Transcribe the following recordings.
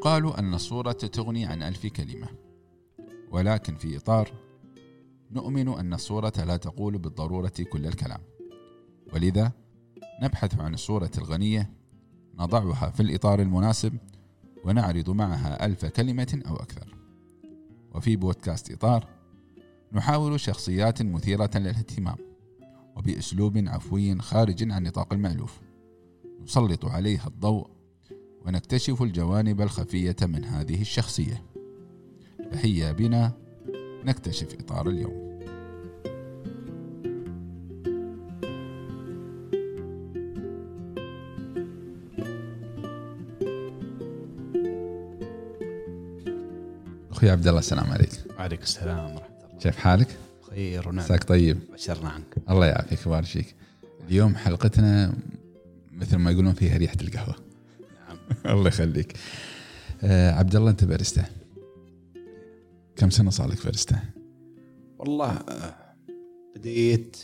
يقال أن الصورة تغني عن ألف كلمة. ولكن في إطار نؤمن أن الصورة لا تقول بالضرورة كل الكلام. ولذا نبحث عن الصورة الغنية نضعها في الإطار المناسب ونعرض معها ألف كلمة أو أكثر. وفي بودكاست إطار نحاول شخصيات مثيرة للاهتمام وبأسلوب عفوي خارج عن نطاق المألوف. نسلط عليها الضوء ونكتشف الجوانب الخفية من هذه الشخصية. فهيا بنا. نكتشف إطار اليوم. أخوي عبد الله السلام عليك. وعليكم السلام ورحمة الله. كيف حالك؟ خير ونعم. عساك طيب. بشرنا عنك. الله يعافيك ويبارك فيك. اليوم حلقتنا مثل ما يقولون فيها ريحة القهوة. الله يخليك. آه عبد الله انت باريستا. كم سنة صار لك باريستا؟ والله آه، بديت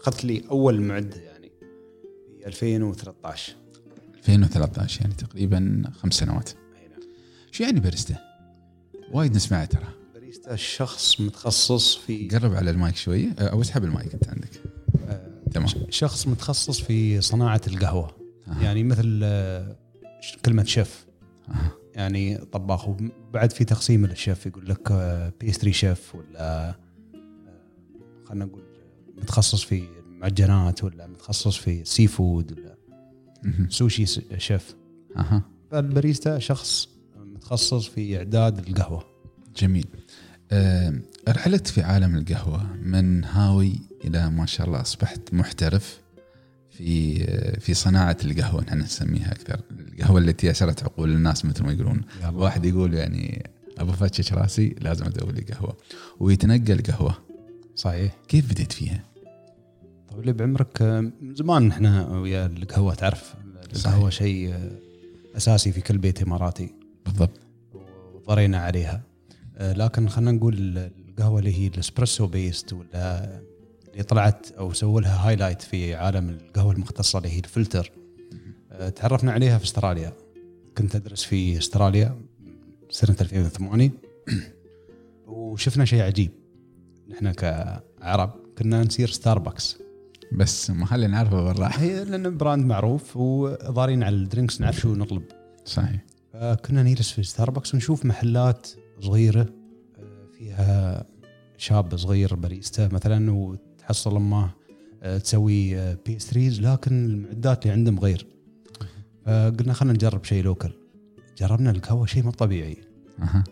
أخذت لي أول معدة يعني في 2013 2013 يعني تقريبا خمس سنوات. نعم. شو يعني باريستا؟ وايد نسمعه ترى. باريستا شخص متخصص في قرب على المايك شوي. آه، أو اسحب المايك أنت عندك. آه، تمام. شخص متخصص في صناعة القهوة. آه. يعني مثل آه، كلمة شيف. آه. يعني طباخ وبعد في تقسيم للشيف يقول لك pastry chef ولا آه، خلينا نقول متخصص في المعجنات ولا متخصص في ال seafood ولا. sushi chef. أها. فالباريستا شخص متخصص في إعداد القهوة. جميل. آه، رحلت في عالم القهوة من هاوي إلى ما شاء الله أصبحت محترف. في في صناعة القهوة نحن نسميها أكثر. القهوة التي أسرت عقول الناس مثل ما يقولون. واحد يقول يعني أبو فتش راسي لازم أدور لي قهوة. ويتنقل قهوة. صحيح. كيف بديت فيها؟ طيب لي بعمرك من زمان إحنا ويا القهوة تعرف القهوة شيء أساسي في كل بيت إماراتي. بالضبط. وضرينا عليها. لكن خلينا نقول القهوة اللي هي ال espresso based ولا اللي طلعت أو سووا لها highlight في عالم القهوة المختصة اللي هي الفلتر. آه، تعرفنا عليها في أستراليا. كنت أدرس في أستراليا سنة 2008 وشفنا شيء عجيب. نحن كعرب كنا نسير ستاربكس بس محل نعرفه برا. هي لأن brand معروف وضارين على ال drinks نعرف شو نطلب. صحيح. فكنا نجلس في ستاربكس ونشوف محلات صغيرة آه، فيها شاب صغير باريستا مثلا وتحصل امه آه، تسوي آه، pastries لكن المعدات اللي عندهم غير. فقلنا خلينا نجرب شيء local جربنا القهوه شيء مو طبيعي. أها.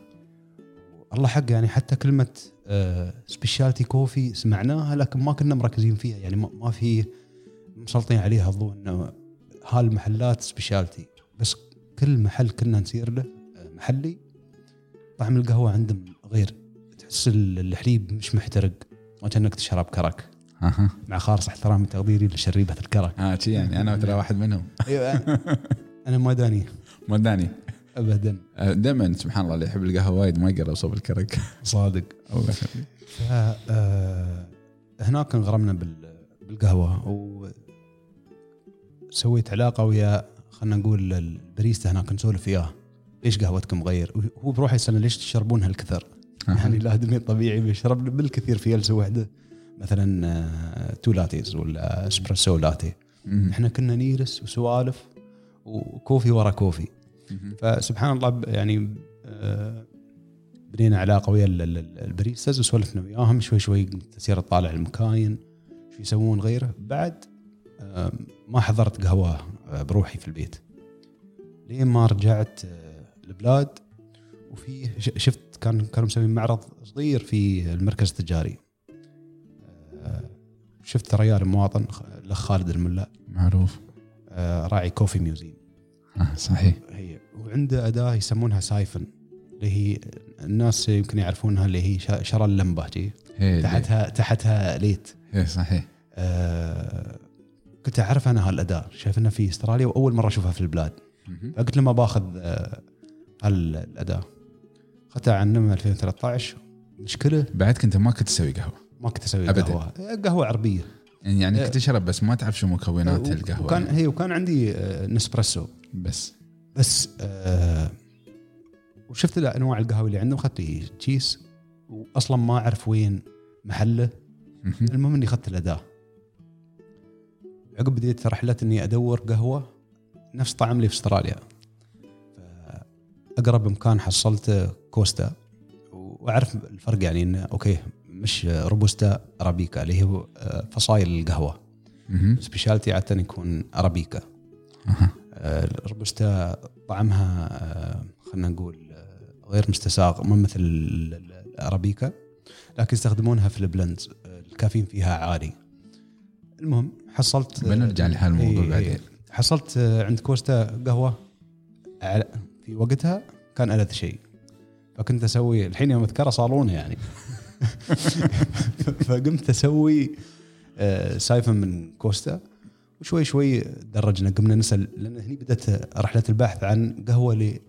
الله حق يعني حتى كلمة specialty coffee سمعناها لكن ما كنا مركزين فيها. يعني ما في مسلطين عليها الضوء إنه هالمحلات specialty بس كل محل كنا نسير له آه، محلي. طعم القهوة عندهم غير. تحس ال- الحليب مش محترق. ما كانك تشرب كرك. أها. مع خالص احترامي وتقديري لشريبة الكرك. آه شي يعني. أنا ترى واحد منهم. أيوه أنا ما داني. ابدا. دائما سبحان الله اللي يحب القهوة وايد ما يقرب صوب الكرك. صادق. ف آه، هناك انغرمنا بال- بالقهوة وسويت علاقة ويا خلينا نقول الباريستا هناك نسولف وياه ليش قهوتكم غير؟ هو بروحه يسألنا ليش تشربون هالكثر؟ يعني لا دمي طبيعي بيشرب بالكثير في جلسة واحدة. مثلا آه، two lattes ولا espresso latte. إحنا كنا نجلس وسوالف و coffee ورا coffee. فسبحان الله يعني آه، بنينا علاقة ويا ال- ال- ال baristas وسولفنا وياهم. شوي شوي تصير تطالع المكاين. شو يسوون غيره؟ بعد آه، ما حضرت قهوة بروحي في البيت. لين ما رجعت البلاد وفي ش- شفت كان كانوا مسويين معرض صغير في المركز التجاري. آه، شفت ريال مواطن خ- الاخ خالد الملا. معروف. آه، راعي Coffee Museum آه صحيح. هي. وعنده أداة يسمونها siphon اللي هي الناس يمكن يعرفونها اللي هي شرا اللمبة جي تحتها تحتها light. هي صحيح. آه كنت أعرف أنا هالأداة. شايفنها في إستراليا وأول مرة أشوفها في البلاد. فقلت له ما باخذ آه هالأداة. اخذتها عنه من 2013 مشكلة؟ بعد كنت ما كنت تسوي قهوة. ما كنت أسوي أبداً. قهوة. قهوة عربية. يعني يعني إيه. كنت تشرب بس ما تعرف شو مكونات القهوة. وكان هي وكان عندي آه، نسبريسو بس. بس آه وشفت أنواع القهوة اللي عندهم. اخذت لي كيس واصلا ما أعرف وين محله. مهم. المهم إني اخذت الأداة. عقب بديت رحلة إني أدور قهوة نفس طعم اللي في أستراليا. أقرب مكان حصلت كوستا وأعرف الفرق يعني إنه okay مش robusta arabica اللي هو آه، فصائل القهوة. specialty عادة يكون arabica. آه، ال robusta طعمها آه، خلينا نقول غير مستساغ مو مثل ال- ال- ال arabica لكن يستخدمونها في ال blends الكافيين فيها عالي المهم حصلت بنرجع لهالموضوع إيه، بعدين. إيه. حصلت عند كوستا قهوة في وقتها كان ألذ شيء. فكنت أسوي الحين يوم أذكره صالونه يعني. فقمت أسوي آه، siphon من كوستا. وشوي شوي درجنا قمنا نسأل لأن هني بدأت رحلة البحث عن قهوة اللي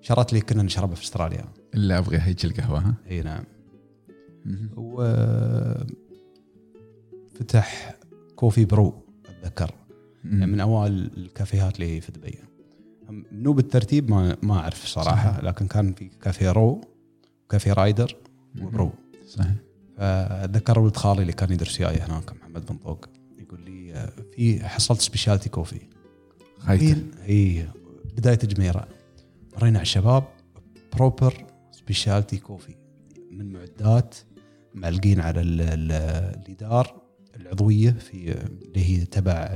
شرات لي كنا نشربها في أستراليا. إلا أبغى هيك القهوة ها؟ إي نعم. و فتح coffee Brew أتذكر. يعني من أوائل الكافيهات اللي في دبي. منو بالترتيب ما ما أعرف صراحة صحيح. لكن كان في كافيه Raw Coffee رايدر و Brew. صحيح. فأتذكر ولد خالي اللي كان يدرس وياي هناك محمد بن طوق يقول لي في حصلت specialty coffee خايته إي بداية جميره مرينا على الشباب proper specialty coffee من معدات معلقين على ال- ال- الإدار العضوية في اللي هي تبع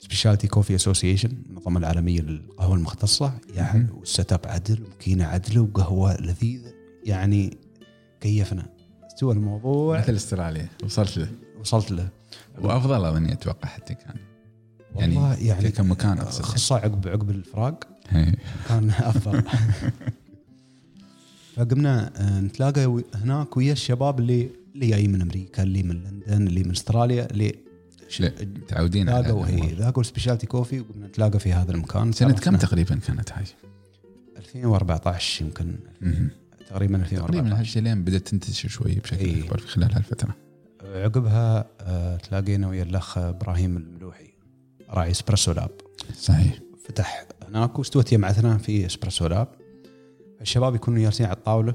Specialty Coffee Association المنظمه العالميه للقهوة المختصة يعني مهم. وال setup عدل ومكينة عدل وقهوة لذيذة. يعني كيفنا؟ استوى الموضوع. مثل استراليا. وصلت له. وصلت له. وأفضل اظني أتوقع حتى كان. يعني والله يعني كمكان أقصد. خاصه عقب عقب الفراق. كان أفضل. فقمنا آه، نتلاقى هناك ويا الشباب اللي اللي جاي من أمريكا اللي من لندن اللي من أستراليا اللي متعودين على لاقوا هي ال specialty coffee وقمنا نتلاقى في هذا المكان سنة كم. تقريبا كانت هاي؟ 2014 يمكن. تقريبا تقريبا 2014 هالشيء لين بدأت تنتشر شوي بشكل إيه. أكبر في خلال هالفترة. عقبها آه، تلاقينا ويا الأخ إبراهيم الملوحي راعي اسبريسو لاب صحيح فتح هناك واستوت يمعتنا في اسبريسو لاب الشباب يكونوا جالسين على الطاولة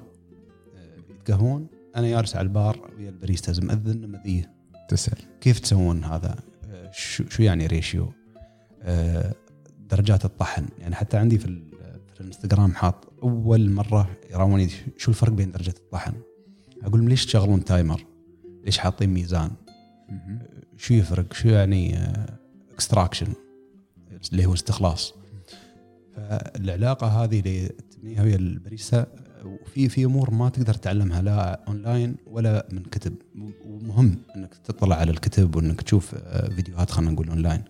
آه، يتقهون أنا جالس على البار ويا الباريستاز مأذن مذيه تسأل كيف تسوون هذا؟ آه، شو شو يعني ratio؟ آه، درجات الطحن يعني حتى عندي في, في الانستغرام حاط أول مرة يراوني شو الفرق بين درجة الطحن؟ أقول لهم ليش تشغلون timer؟ ليش حاطين ميزان؟ شو يفرق؟ شو يعني extraction اللي هو استخلاص فالعلاقة هذه اللي تبنيها ويا الباريستا وفي في أمور ما تقدر تتعلمها لا أونلاين ولا من كتب. ومهم إنك تطلع على الكتب وإنك تشوف آه، فيديوهات خلينا نقول أونلاين.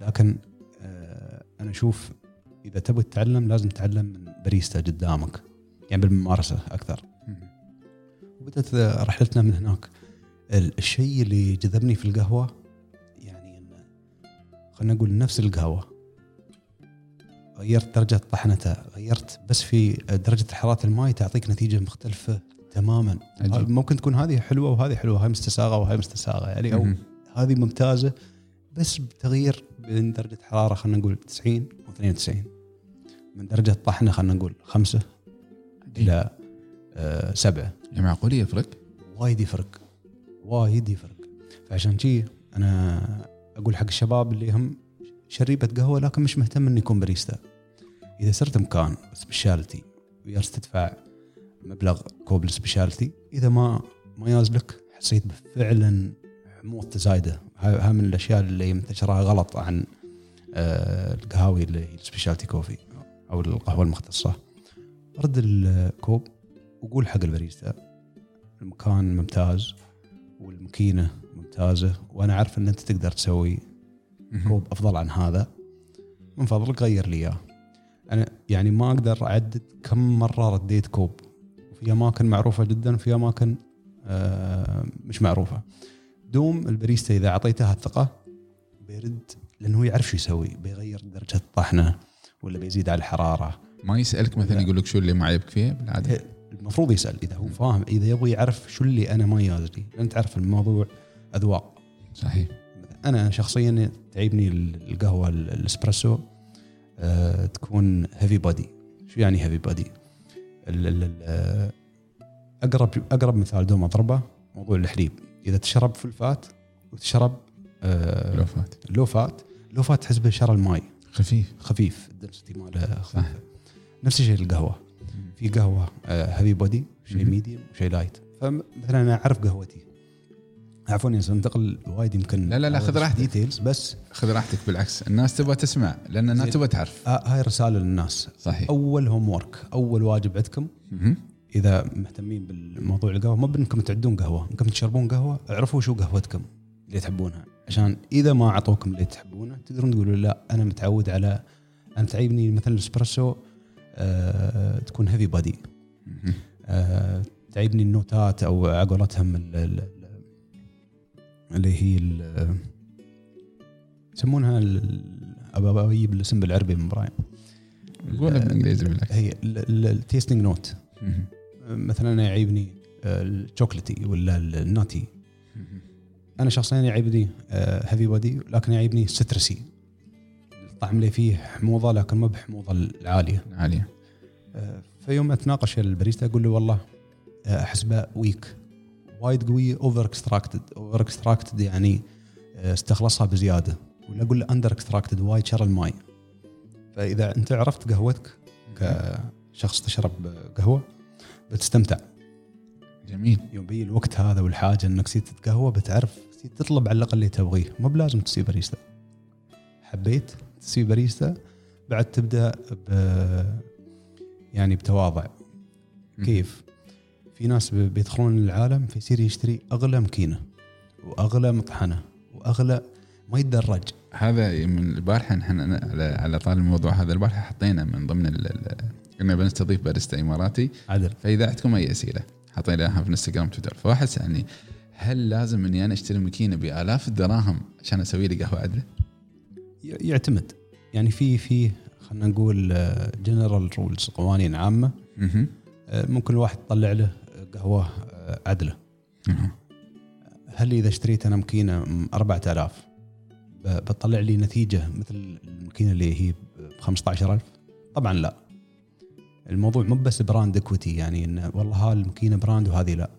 لكن آه، أنا أشوف إذا تبغى تتعلم لازم تتعلم من باريستا قدامك. يعني بالممارسة أكثر. وبدت رحلتنا من هناك ال- الشيء اللي جذبني في القهوة يعني خلينا نقول نفس القهوة. غيرت درجة طحنتها غيرت بس في درجة حراره الماء تعطيك نتيجة مختلفة تماما عجيب. ممكن تكون هذه حلوة وهذه حلوة هاي مستساغة وهاي مستساغة يعني مهم. هذه ممتازة بس بتغيير بين درجة حرارة خلينا نقول 90 و 92 من درجة طحنة خلينا نقول خمسة إلى آه سبعة يا معقول يفرق؟ وايد يفرق وايد يفرق فعشان شي أنا أقول حق الشباب اللي هم شريبة قهوة لكن مش مهتم انه يكون باريستا إذا صرت مكان specialty وياي تدفع مبلغ كوب ال specialty إذا ما ما ياز لك حسيت فعلا حموضة زايدة هاي هاي من الأشياء اللي منتشره غلط عن آه، القهاوي اللي هي ال specialty coffee أو القهوة المختصة رد الكوب وقول حق الباريستا المكان ممتاز والمكينه ممتازة وأنا عارف إن أنت تقدر تسوي. كوب أفضل عن هذا. من فضلك غير لي إياه. أنا يعني ما أقدر أعدد كم مرة رديت كوب. في أماكن معروفة جدا وفي أماكن آه مش معروفة. دوم الباريستا إذا اعطيته الثقة بيرد لأنه هو يعرف شو يسوي. بيغير درجة الطحنه ولا بيزيد على الحرارة. ما يسألك مثلا لا. يقول لك شو اللي ما عجبك فيه؟ بالعادة. المفروض يسأل. إذا هو فاهم إذا يبغى يعرف شو اللي أنا ما ياز لي لأن تعرف الموضوع أذواق. صحيح. أنا شخصيا تعيبني القهوة الإسبريسو أه تكون heavy body شو يعني heavy body ال- ال- اقرب أقرب مثال دوم أضربه موضوع الحليب. إذا تشرب full fat وتشرب آه low fat. low fat low fat تحس به شرات الماي. خفيف. خفيف ال density ماله صح. خفيفة. نفس الشيء القهوة. في قهوة heavy body شيء. medium وشيء light فمثلا أنا أعرف قهوتي. عفوا سننتقل وايد يمكن لا، لا، لا، خذ راحتك. details بس خذ راحتك بالعكس الناس تبغى تسمع لأن الناس. تبغى تعرف ها- هاي رسالة للناس صحيح أول homework أول واجب عندكم. إذا مهتمين بالموضوع القهوة مو بانكم تعدون قهوة انكم تشربون قهوة اعرفوا شو قهوتكم اللي تحبونها عشان إذا ما أعطوكم اللي تحبونه تقدرون تقولوا لا أنا متعود على أنا تعيبني مثلا الإسبريسو آه تكون heavy body. آه تعيبني ال notes أو على قولتهم اللي هي يسمونها ابى أجيب الاسم بالعربي من برايم. قولها بالإنجليزي بالعكس. هي ال tasting note. مثلا أنا يعيبني آه، ال chocolaty ولا ال nutty مهم. أنا شخصيا يعيبني heavy body لكن يعيبني citrusy الطعم اللي فيه حموضة لكن ما بحموضة العالية. عالية. آه، فيوم أتناقش الباريستا أقول له والله آه، احسبه weak وايد قوي over extracted over extracted يعني آه، استخلصها بزيادة. ولا أقول له under extracted وايد شر الماي. فإذا أنت عرفت قهوتك كشخص تشرب قهوة بتستمتع. جميل. يوم بيجي الوقت هذا والحاجة إنك تصير تتقهوى بتعرف تطلب على الأقل اللي تبغيه. مو بلازم تصير باريستا حبيت تصير باريستا بعد تبدأ ب يعني بتواضع. كيف؟ في ناس بيدخلون العالم فيصير يشتري أغلى ماكينة وأغلى مطحنة وأغلى ما يتدرج هذا من البارحة نحن على على طال الموضوع هذا البارحة حطينا من ضمن قلنا بنستضيف باريستا إماراتي. عدل. فإذا عندكم أي أسئلة حطيناها في الانستغرام تويتر. فواحد سألني هل لازم إني أنا أشتري ماكينة بآلاف الدراهم عشان أسوي لي قهوة؟ عدله؟ يعتمد. يعني في في خلينا نقول general rules قوانين عامة. آه، ممكن الواحد يطلع له قهوة آه، عدلة. هل إذا اشتريت أنا ماكينة م 4000 ب- بتطلع لي نتيجة مثل الماكينة اللي هي ب 15000 طبعا لا. الموضوع مو بس brand equity يعني انه والله هاي الماكينة brand وهذه لا.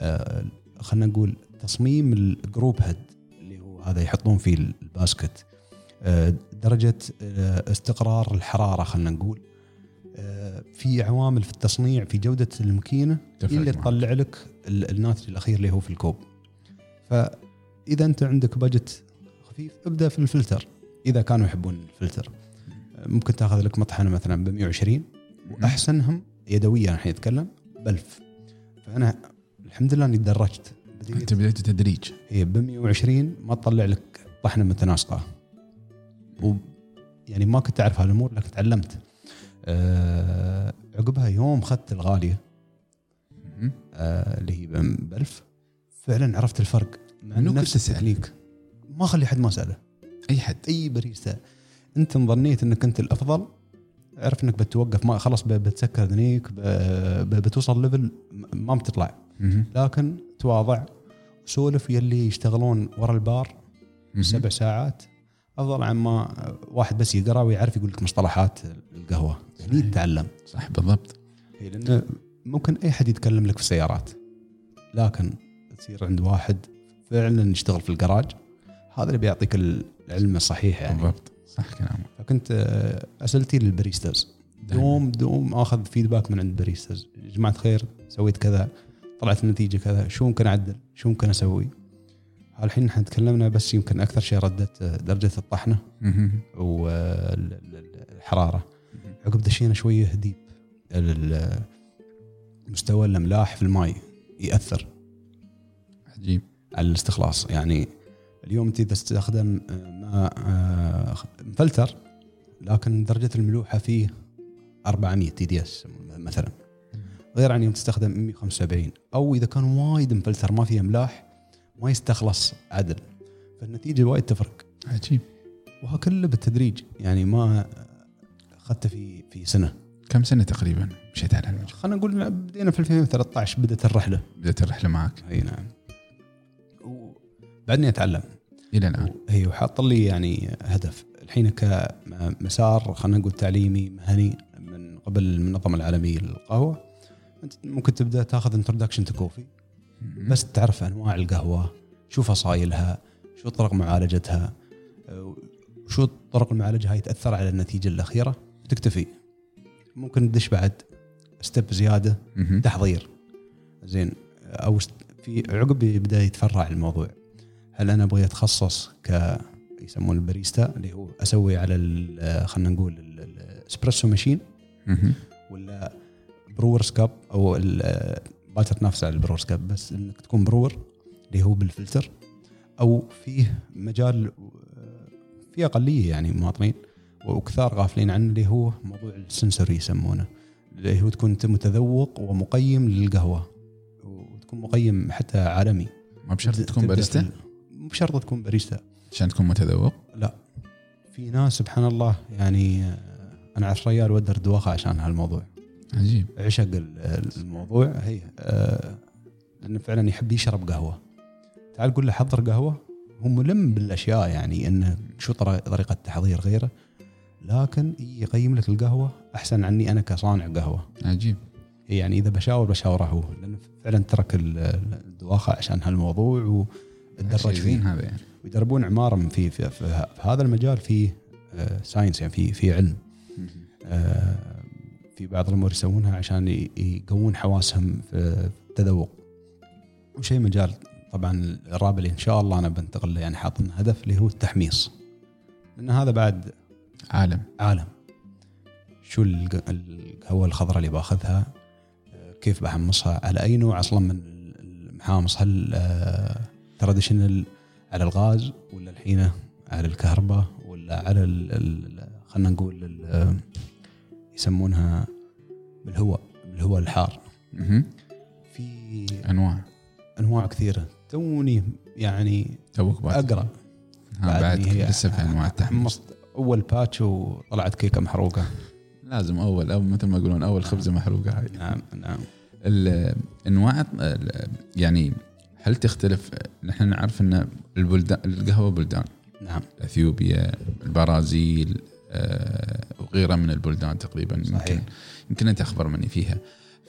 آه، خلينا نقول تصميم ال group head اللي هو هذا يحطون فيه ال basket. آه، درجة استقرار الحرارة خلينا نقول. في عوامل في التصنيع في جودة الماكينة اللي. تطلع لك ال- الناتج الأخير اللي هو في الكوب. فإذا أنت عندك بجت خفيف ابدأ في الفلتر إذا كانوا يحبون الفلتر. ممكن تأخذ لك مطحنة مثلا ب 120 وأحسنهم يدويه الحين نتكلم ب 1000 فأنا الحمد لله أني تدرجت أنت بديت تدريج. هي ب 120 ما تطلع لك طحنة متناسقة. و يعني ما كنت أعرف هالأمور لكن تعلمت. أه عقبها يوم اخذت الغالية. آه، اللي هي ب 1000 فعلا عرفت الفرق. نفس؟ التكنيك ما أخلي حد ما اساله أي حد؟ أي باريستا أنت ظنيت إنك أنت الأفضل. اعرف إنك بتوقف ما خلاص بتسكر ذنيك بتوصل level ما بتطلع. لكن تواضع. سولف يلي يشتغلون ورا البار. سبع ساعات. أفضل عن ما واحد بس يقرأ ويعرف يقول لك مصطلحات القهوة. هني صحيح. تتعلم صح بالضبط. هي لأنه ممكن أي حد يتكلم لك في السيارات لكن تصير عند واحد فعلا يشتغل في الجراج هذا اللي بيعطيك العلم الصحيح يعني. بالضبط. صح كلامك. فكنت آه، أسئلتي لل baristas دوم دوم آخذ feedback من عند ال baristas يا جماعة الخير سويت كذا طلعت النتيجة كذا شو ممكن أعدل؟ شو ممكن أسوي؟ الحين إحنا تكلمنا بس يمكن أكثر شيء ردت آه، درجة الطحنة. والحرارة. عقب دشينا شوية ديب. مستوى الأملاح في الماء يأثر. عجيب. على الاستخلاص. يعني اليوم انت اذا تستخدم آه، ماء آه، مفلتر لكن درجة الملوحة فيه 400 TDS مثلا. غير عن يوم تستخدم 175 أو إذا كان وايد مفلتر ما فيه أملاح ما يستخلص عدل. فالنتيجة وايد تفرق. عجيب. وها كله بالتدريج. يعني ما أخذته في في سنة. كم سنة تقريبا؟ مشيت على المجال. خلينا نقول بدينا في 2013 بدأت الرحلة. بدأت الرحلة معك. أي نعم. وبعدني أتعلم. إلى الآن. هي وحاط لي يعني هدف. الحين كمسار خلينا نقول تعليمي مهني من قبل المنظمه العالميه للقهوة. أنت ممكن تبدأ تاخذ introduction to coffee بس تعرف أنواع القهوة شو فصايلها شو طرق معالجتها شو طرق المعالجة هاي تأثر على النتيجة الأخيرة؟ وتكتفي ممكن تدش بعد step زيادة. تحضير. زين. أو في عقب يبدأ يتفرع الموضوع. هل أنا أبغى أتخصص ك يسمونه الباريستا اللي هو أسوي على خلينا نقول ال- ال- ال espresso machine. ولا Brewers Cup أو ما تتنافس على ال Brewers Cup بس إنك تكون brewer اللي هو بالفلتر أو فيه مجال في أقلية يعني مواطنين وكثار غافلين عنه اللي هو موضوع ال sensory يسمونه اللي هو تكون أنت متذوق ومقيم للقهوة وتكون مقيم حتى عالمي. ما بشرط تكون باريستا؟ مو بشرط تكون باريستا. عشان تكون متذوق؟ لا. في ناس سبحان الله يعني أنا اعرف ريال ودر دوخه عشان هالموضوع. عجيب. عشق ال- الموضوع. هي آه، لأنه فعلا يحب يشرب قهوة. تعال قول له حضر قهوة. هو ملم بالأشياء يعني إنه شو طر- طريقة تحضير غيره. لكن يقيم لك القهوة أحسن عني أنا كصانع قهوة. عجيب. هي يعني إذا بشاور بشاوره هو. لأنه فعلا ترك ال- الدواخه عشان هالموضوع وتدرج شيء فيه. هذا يعني. ويدربون عماره من في, في, في, في هذا المجال في ساينس يعني في في علم. آه، في بعض الأمور يسوونها عشان يقوون حواسهم في التذوق. وشيء مجال طبعا الرابع اللي إن شاء الله أنا بنتقل له يعني حاطين هدف اللي هو التحميص. لأن هذا بعد عالم. عالم. شو الق- القهوة الخضراء اللي بأخذها؟ آه، كيف بحمصها؟ على أي نوع؟ أصلا من المحامص؟ هل تراديشنال على الغاز ولا الحين على الكهرباء ولا على خلينا نقول يسمونها بالهواء بالهواء الحار. في أنواع. أنواع كثيرة. توني يعني توك بعد اقرا بعد لسه في أنواع حمصت أول باتش وطلعت كيكة محروقة. لازم أول أو مثل ما يقولون أول خبزة محروقة هاي. نعم نعم. الانواع ال- يعني هل تختلف؟ نحن نعرف إن البلدان القهوة بلدان. نعم. إثيوبيا البرازيل وغيرها من البلدان تقريبا يمكن صحيح. يمكن أنت أخبر مني فيها.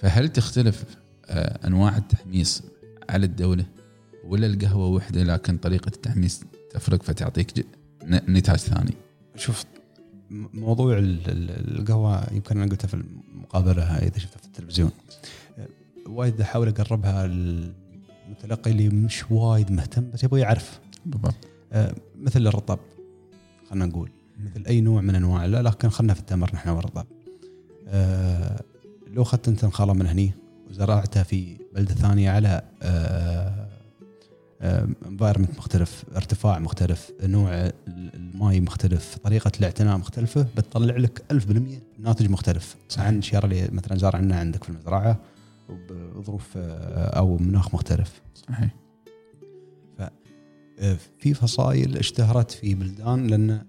فهل تختلف آه، أنواع التحميص على الدولة ولا القهوة وحدة؟ لكن طريقة التحميص تفرق فتعطيك نتاج ثاني. شوف موضوع ال- ال- القهوة يمكن أنا قلتها في المقابلة إذا شفتها في التلفزيون. أه، وايد أحاول أقربها للمتلقي اللي مش وايد مهتم بس يبغى يعرف. بالضبط. مثل الرطب خلينا نقول. مثل أي نوع من أنواع. لا لكن خلنا في التمر نحن والرطب أه، لو أخذت أنت نخاله من هني وزرعتها في بلدة ثانية على environment مختلف ارتفاع مختلف نوع ال- الماي مختلف طريقة الاعتناء مختلفة بتطلع لك 1000% ناتج مختلف. صحيح. عن الشيرة اللي مثلا زارعنا عندك في المزرعة وبظروف آه، أو مناخ مختلف. صحيح. آه، في فصائل اشتهرت في بلدان لأن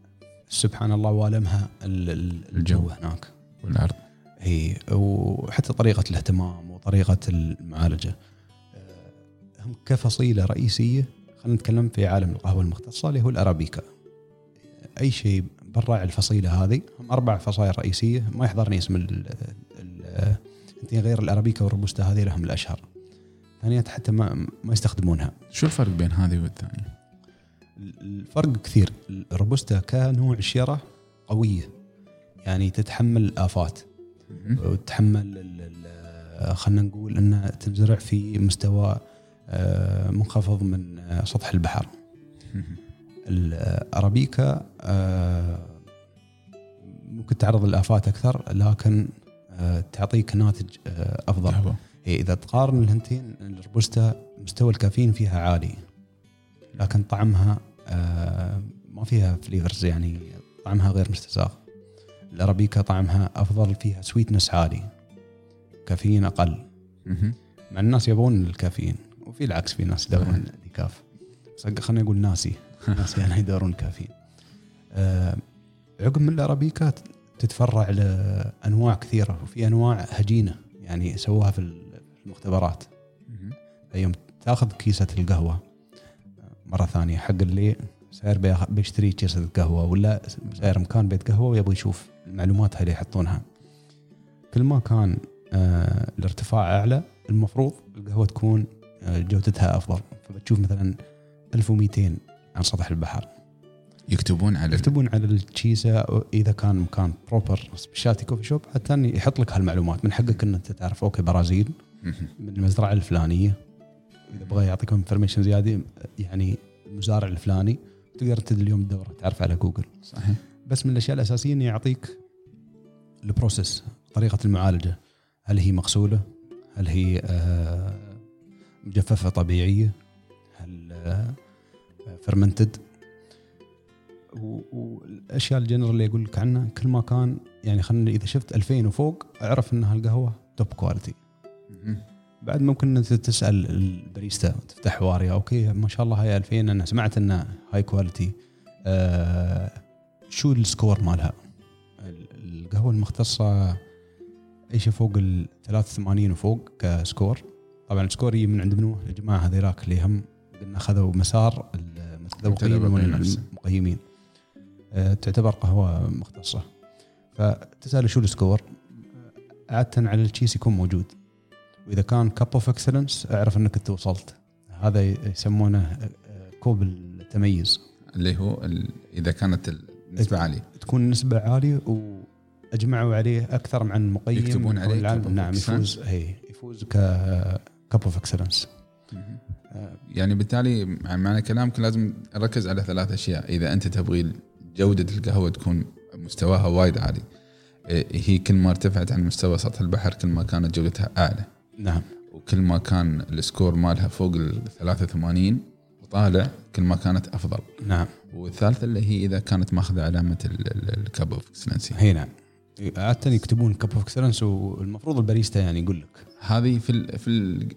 سبحان الله والمها ال- ال- الجو. هناك. والارض هي وحتى طريقة الاهتمام وطريقة المعالجة. آه، هم كفصيلة رئيسية خلينا نتكلم في عالم القهوة المختصة اللي هو الأرابيكا. أي شيء برا الفصيلة هذه هم أربع فصائل رئيسية ما يحضرني اسم ال ال- انتين غير الأرابيكا والروبوستا هذه لهم الأشهر. ثانيات حتى ما ما يستخدمونها. شو الفرق بين هذه والثانية؟ الفرق كثير. الروبوستا كنوع شيره قوية يعني تتحمل الآفات. وتتحمل خلينا نقول إنها تنزرع في مستوى آه، منخفض من سطح البحر. الارابيكا آه، ممكن تعرض للآفات أكثر لكن آه، تعطيك ناتج أفضل. إذا تقارن الهنتين الروبوستا مستوى الكافيين فيها عالي لكن طعمها ما فيها flavors يعني طعمها غير مستساغ. الأرابيكا طعمها أفضل فيها sweetness عالي كافيين أقل. مع الناس يبون الكافيين وفي العكس في ناس يدورون الكاف بس خلينا نقول ناسي. ناس يعني يدورون كافيين. آه، عقب من الأرابيكا تتفرع لأنواع كثيرة وفي أنواع هجينة يعني سووها في المختبرات. يوم تاخذ كيسة القهوة مرة ثانية حق اللي ساير بيشتري كيسه قهوه ولا ساير مكان بيت قهوة ويبغى يشوف المعلومات هاي اللي يحطونها. كل ما كان آه الارتفاع أعلى المفروض القهوة تكون آه جودتها أفضل. فبتشوف مثلا 1200 عن سطح البحر. يكتبون على يكتبون على التشيسه إذا كان مكان proper specialty coffee shop حتى يحط لك هالمعلومات. من حقك ان انت تعرف okay برازيل. من المزرعة الفلانية. اذا بغى يعطيكم information زيادة يعني المزارع الفلاني تقدر تد اليوم الدورة تعرف على جوجل صحيح بس من الأشياء الأساسية إنه يعطيك ال process طريقة المعالجة هل هي مغسولة؟ هل هي آه، مجففة طبيعية؟ هل fermented؟ والأشياء الجنرال اللي يقول لك عنها كل ما كان يعني خلينا إذا شفت 2000 وفوق اعرف إن هالقهوة top quality. بعد ممكن إنت تسأل الباريستا تفتح حواري okay ما شاء الله هاي 2000 أنا سمعت إنها هاي quality آه شو ال score مالها؟ ال- القهوة المختصة اي شيء فوق ال 83 وفوق ك score طبعا ال score يجي من عند منو؟ الجماعه هذيلاك اللي هم قلنا أخذوا مسار المتذوقين. والمقيمين آه تعتبر قهوة مختصة فتساله شو ال score؟ عادة على التشيس يكون موجود وإذا كان Cup of Excellence اعرف إنك أنت وصلت هذا يسمونه آه، كوب التميز اللي هو ال- إذا كانت النسبة عالية تكون نسبة عالية وأجمعوا عليه أكثر عن مقيم يكتبون عليه العالم. نعم. يفوز هي يفوز ك Cup of Excellence. يعني بالتالي مع- معنى كلامك لازم نركز على ثلاث أشياء إذا أنت تبغي جودة القهوة تكون مستواها وايد عالي إيه، هي كل ما ارتفعت عن مستوى سطح البحر كل ما كانت جودتها أعلى نعم. وكل ما كان ال score مالها فوق ال 83 وطالع كل ما كانت أفضل. نعم. والثالثة اللي هي إذا كانت ماخذة علامة ال Cup of Excellence هي نعم. عادة يكتبون Cup of Excellence والمفروض الباريستا يعني يقول لك. هذه في ال في ال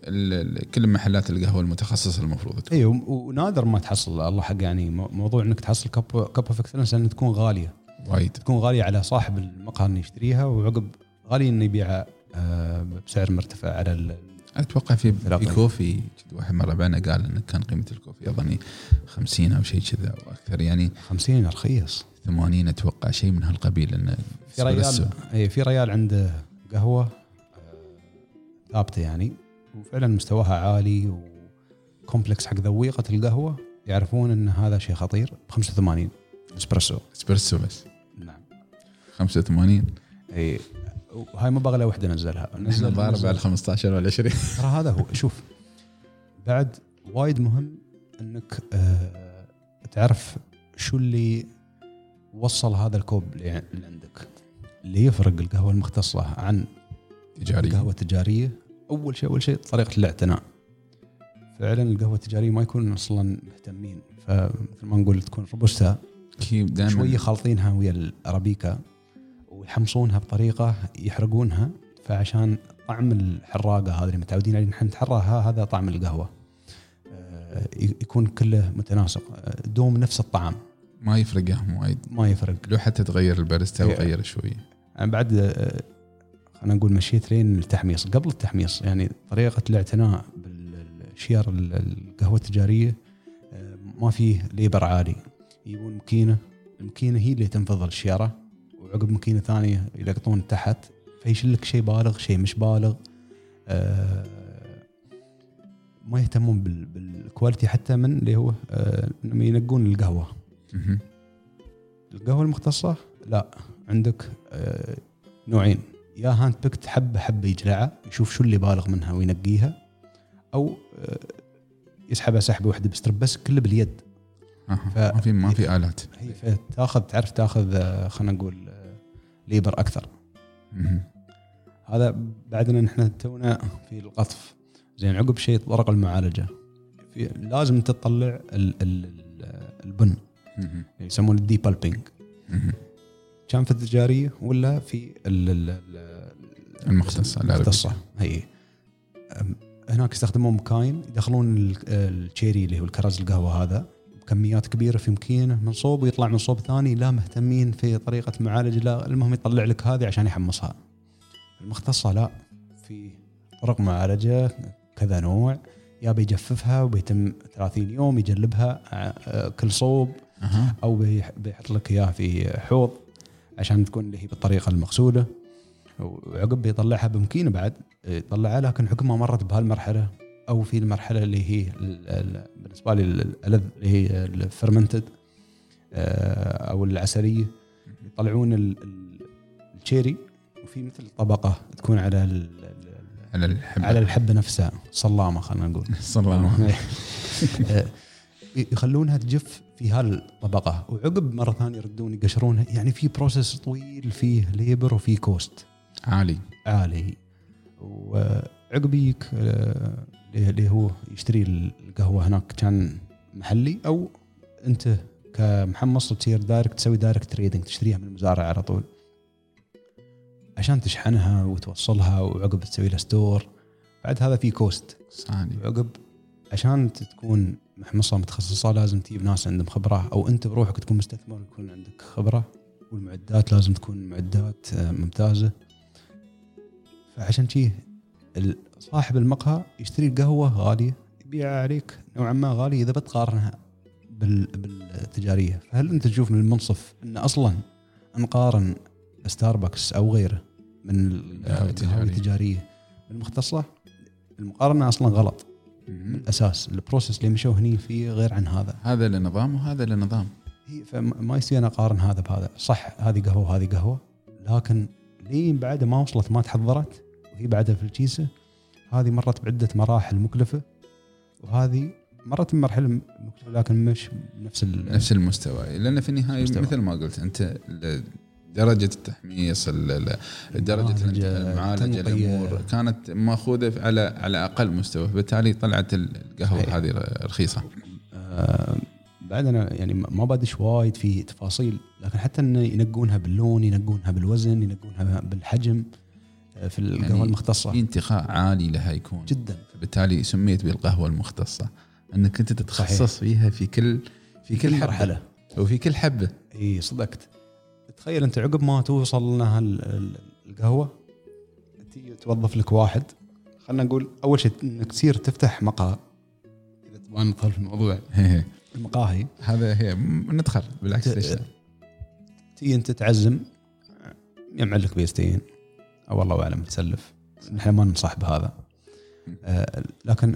ال كل محلات القهوة المتخصصة المفروض. تكون اي و- ونادر ما تحصل الله حق يعني مو- موضوع إنك تحصل Cup of Excellence لأن تكون غالية. وايد. تكون غالية على صاحب المقهى إنه يشتريها وعقب غالي إنه يبيعها. بسعر مرتفع على ال- أتوقع في. coffee واحد مرة بعنا قال انه كان قيمة ال coffee أظني 50 أو شيء كذا أو أكثر يعني 50 رخيص 80 أتوقع شيء من هالقبيل إنه في ريال. اي في ريال عنده قهوة آه، ثابتة يعني وفعلا مستواها عالي و complex حق ذويقة القهوة يعرفون إن هذا شيء خطير ب 85 اسبريسو اسبريسو بس. نعم. 85 اي وهاي ما باغي وحدة نزلها. نزل نزل- بعد 15 ولا 20 ترى هذا هو شوف بعد وايد مهم إنك آه تعرف شو اللي وصل هذا الكوب اللي عندك اللي يفرق القهوة المختصة عن تجاري القهوة التجارية. أول شيء أول شيء طريقة الاعتناء. فعلا القهوة التجارية ما يكون أصلا مهتمين. فمثل ما نقول تكون روبوستا دائما شوية خالطينها ويا الأرابيكا. ويحمصونها بطريقة يحرقونها فعشان طعم الحراقة هذه اللي متعودين عليه نحن نتحرها هذا طعم القهوة. آه، يكون كله متناسق. آه، دوم نفس الطعم. ما يفرقهم وايد. ما يفرق. لو حتى تغير الباريستا إيه. وغير شوية يعني بعد آه، خلينا نقول مشيت لين التحميص قبل التحميص يعني طريقة الاعتناء بالشيار ال- القهوة التجارية ما فيه ليبر عالي. يجيبون مكينة. المكينة هي اللي تنفض الشيارة. وعقب مكينه ثانية يلقطون تحت فيشيل لك شيء بالغ شيء مش بالغ. آه، ما يهتمون بال- بال quality حتى من اللي هو آه، ينقون القهوة. القهوة المختصة؟ لا. عندك آه، نوعين. يا hand picked حبة حبة يجلعها يشوف شو اللي بالغ منها وينقيها أو آه، يسحبها سحبة واحدة ب strip بس كله باليد. أها. ف- ما في ما في آلات. هي فتاخذ تعرف تاخذ آه، خلينا نقول labor أكثر. هذا بعدنا نحن تونا في القطف. زين عقب شيء طرق المعالجة. في لازم تطلع ال ال ال البن. يسمونه ال depulping. كان في التجاريه ولا في ال ال ال المختصة المختصة. هي. هناك يستخدمون مكاين يدخلون ال- ال cherry اللي هو الكرز القهوة هذا. بكميات كبيرة في مكينة من صوب ويطلع من صوب ثاني لا مهتمين في طريقة معالجه لا المهم يطلع لك هذه عشان يحمصها. المختصة لا في طرق معالجة كذا نوع يا بيجففها وبيتم 30 يوم يجلبها ع- كل صوب أو بيح- بيحط لك اياها في حوض عشان تكون اللي هي بالطريقة المقصودة. وعقب بيطلعها بمكينة بعد يطلعها لكن حكم ما مرت بهالمرحلة. أو في المرحله اللي هي ال- ال- بالنسبة لي الألذ اللي هي الفرمنتد أو العسلية. يطلعون ال- ال- ال cherry وفي مثل طبقة تكون على ال- على الحبة. على الحبة نفسها صلامة خلينا نقول. عليه آه، يخلونها تجف في هالطبقة. وعقب مرة ثانية يردون يقشرونها. يعني في process طويل فيه labor وفيه cost عالي. عالي. وعقب يجيك آه، اللي هو يشتري القهوة هناك؟ كان محلي أو أنت كمحمص تصير direct تسوي direct trading تشتريها من المزارع على طول. عشان تشحنها وتوصلها وعقب تسوي لها store بعد هذا في cost ثاني وعقب عشان تكون محمصة متخصصة لازم تجيب ناس عندهم خبرة أو أنت بروحك تكون مستثمر يكون عندك خبرة والمعدات لازم تكون معدات آه، ممتازة. فعشان شي ال- صاحب المقهى يشتري القهوة غالية يبيعها عليك نوعا ما غالية إذا بتقارنها بال- بالتجارية. فهل أنت تشوف من المنصف أن أصلا نقارن ستاربكس أو غيره من القهوة القهوه التجارية. التجاريه بالمختصة؟ المقارنة أصلا غلط. من الأساس البروسيس اللي مشوا هني فيه غير عن هذا. هذا لنظام وهذا لنظام. فما يصير أنا أقارن هذا بهذا. صح هذه قهوة وهذه قهوة لكن لين بعد ما وصلت ما تحضرت وهي بعدها في الكيسه هذه مرت بعدة مراحل مكلفة وهذه مرت بمرحلة مكلفة لكن مش بنفس ال- نفس المستوى لأن في النهاية مستوى. مثل ما قلت أنت ال- درجه التحميص ال- ال- درجة المعالجة،. الأمور كانت مأخوذة على على أقل مستوى فبالتالي طلعت القهوة صحيح. هذه رخيصة آه بعد أنا يعني ما بدش وايد في تفاصيل لكن حتى انه ينقونها باللون ينقونها بالوزن ينقونها بالحجم آه، في القهوه يعني المختصة. في انتقاء عالي لها يكون. جدا. فبالتالي سميت بالقهوة المختصة. أنك أنت تتخصص صحيح. فيها في كل في كل مرحلة. وفي كل حبة. إي صدقت. تخيل أنت عقب ما توصل لنا القهوة توظف لك واحد. خلينا نقول أول شيء إنك تصير تفتح مقهى. إذا تبغى ندخل في الموضوع. المقاهي. هذا هي ندخل بالعكس ليش؟ تيجي أنت تعزم يجمع لك بيستين. أو والله أعلم تسلف. نحن ما ننصح بهذا. آه لكن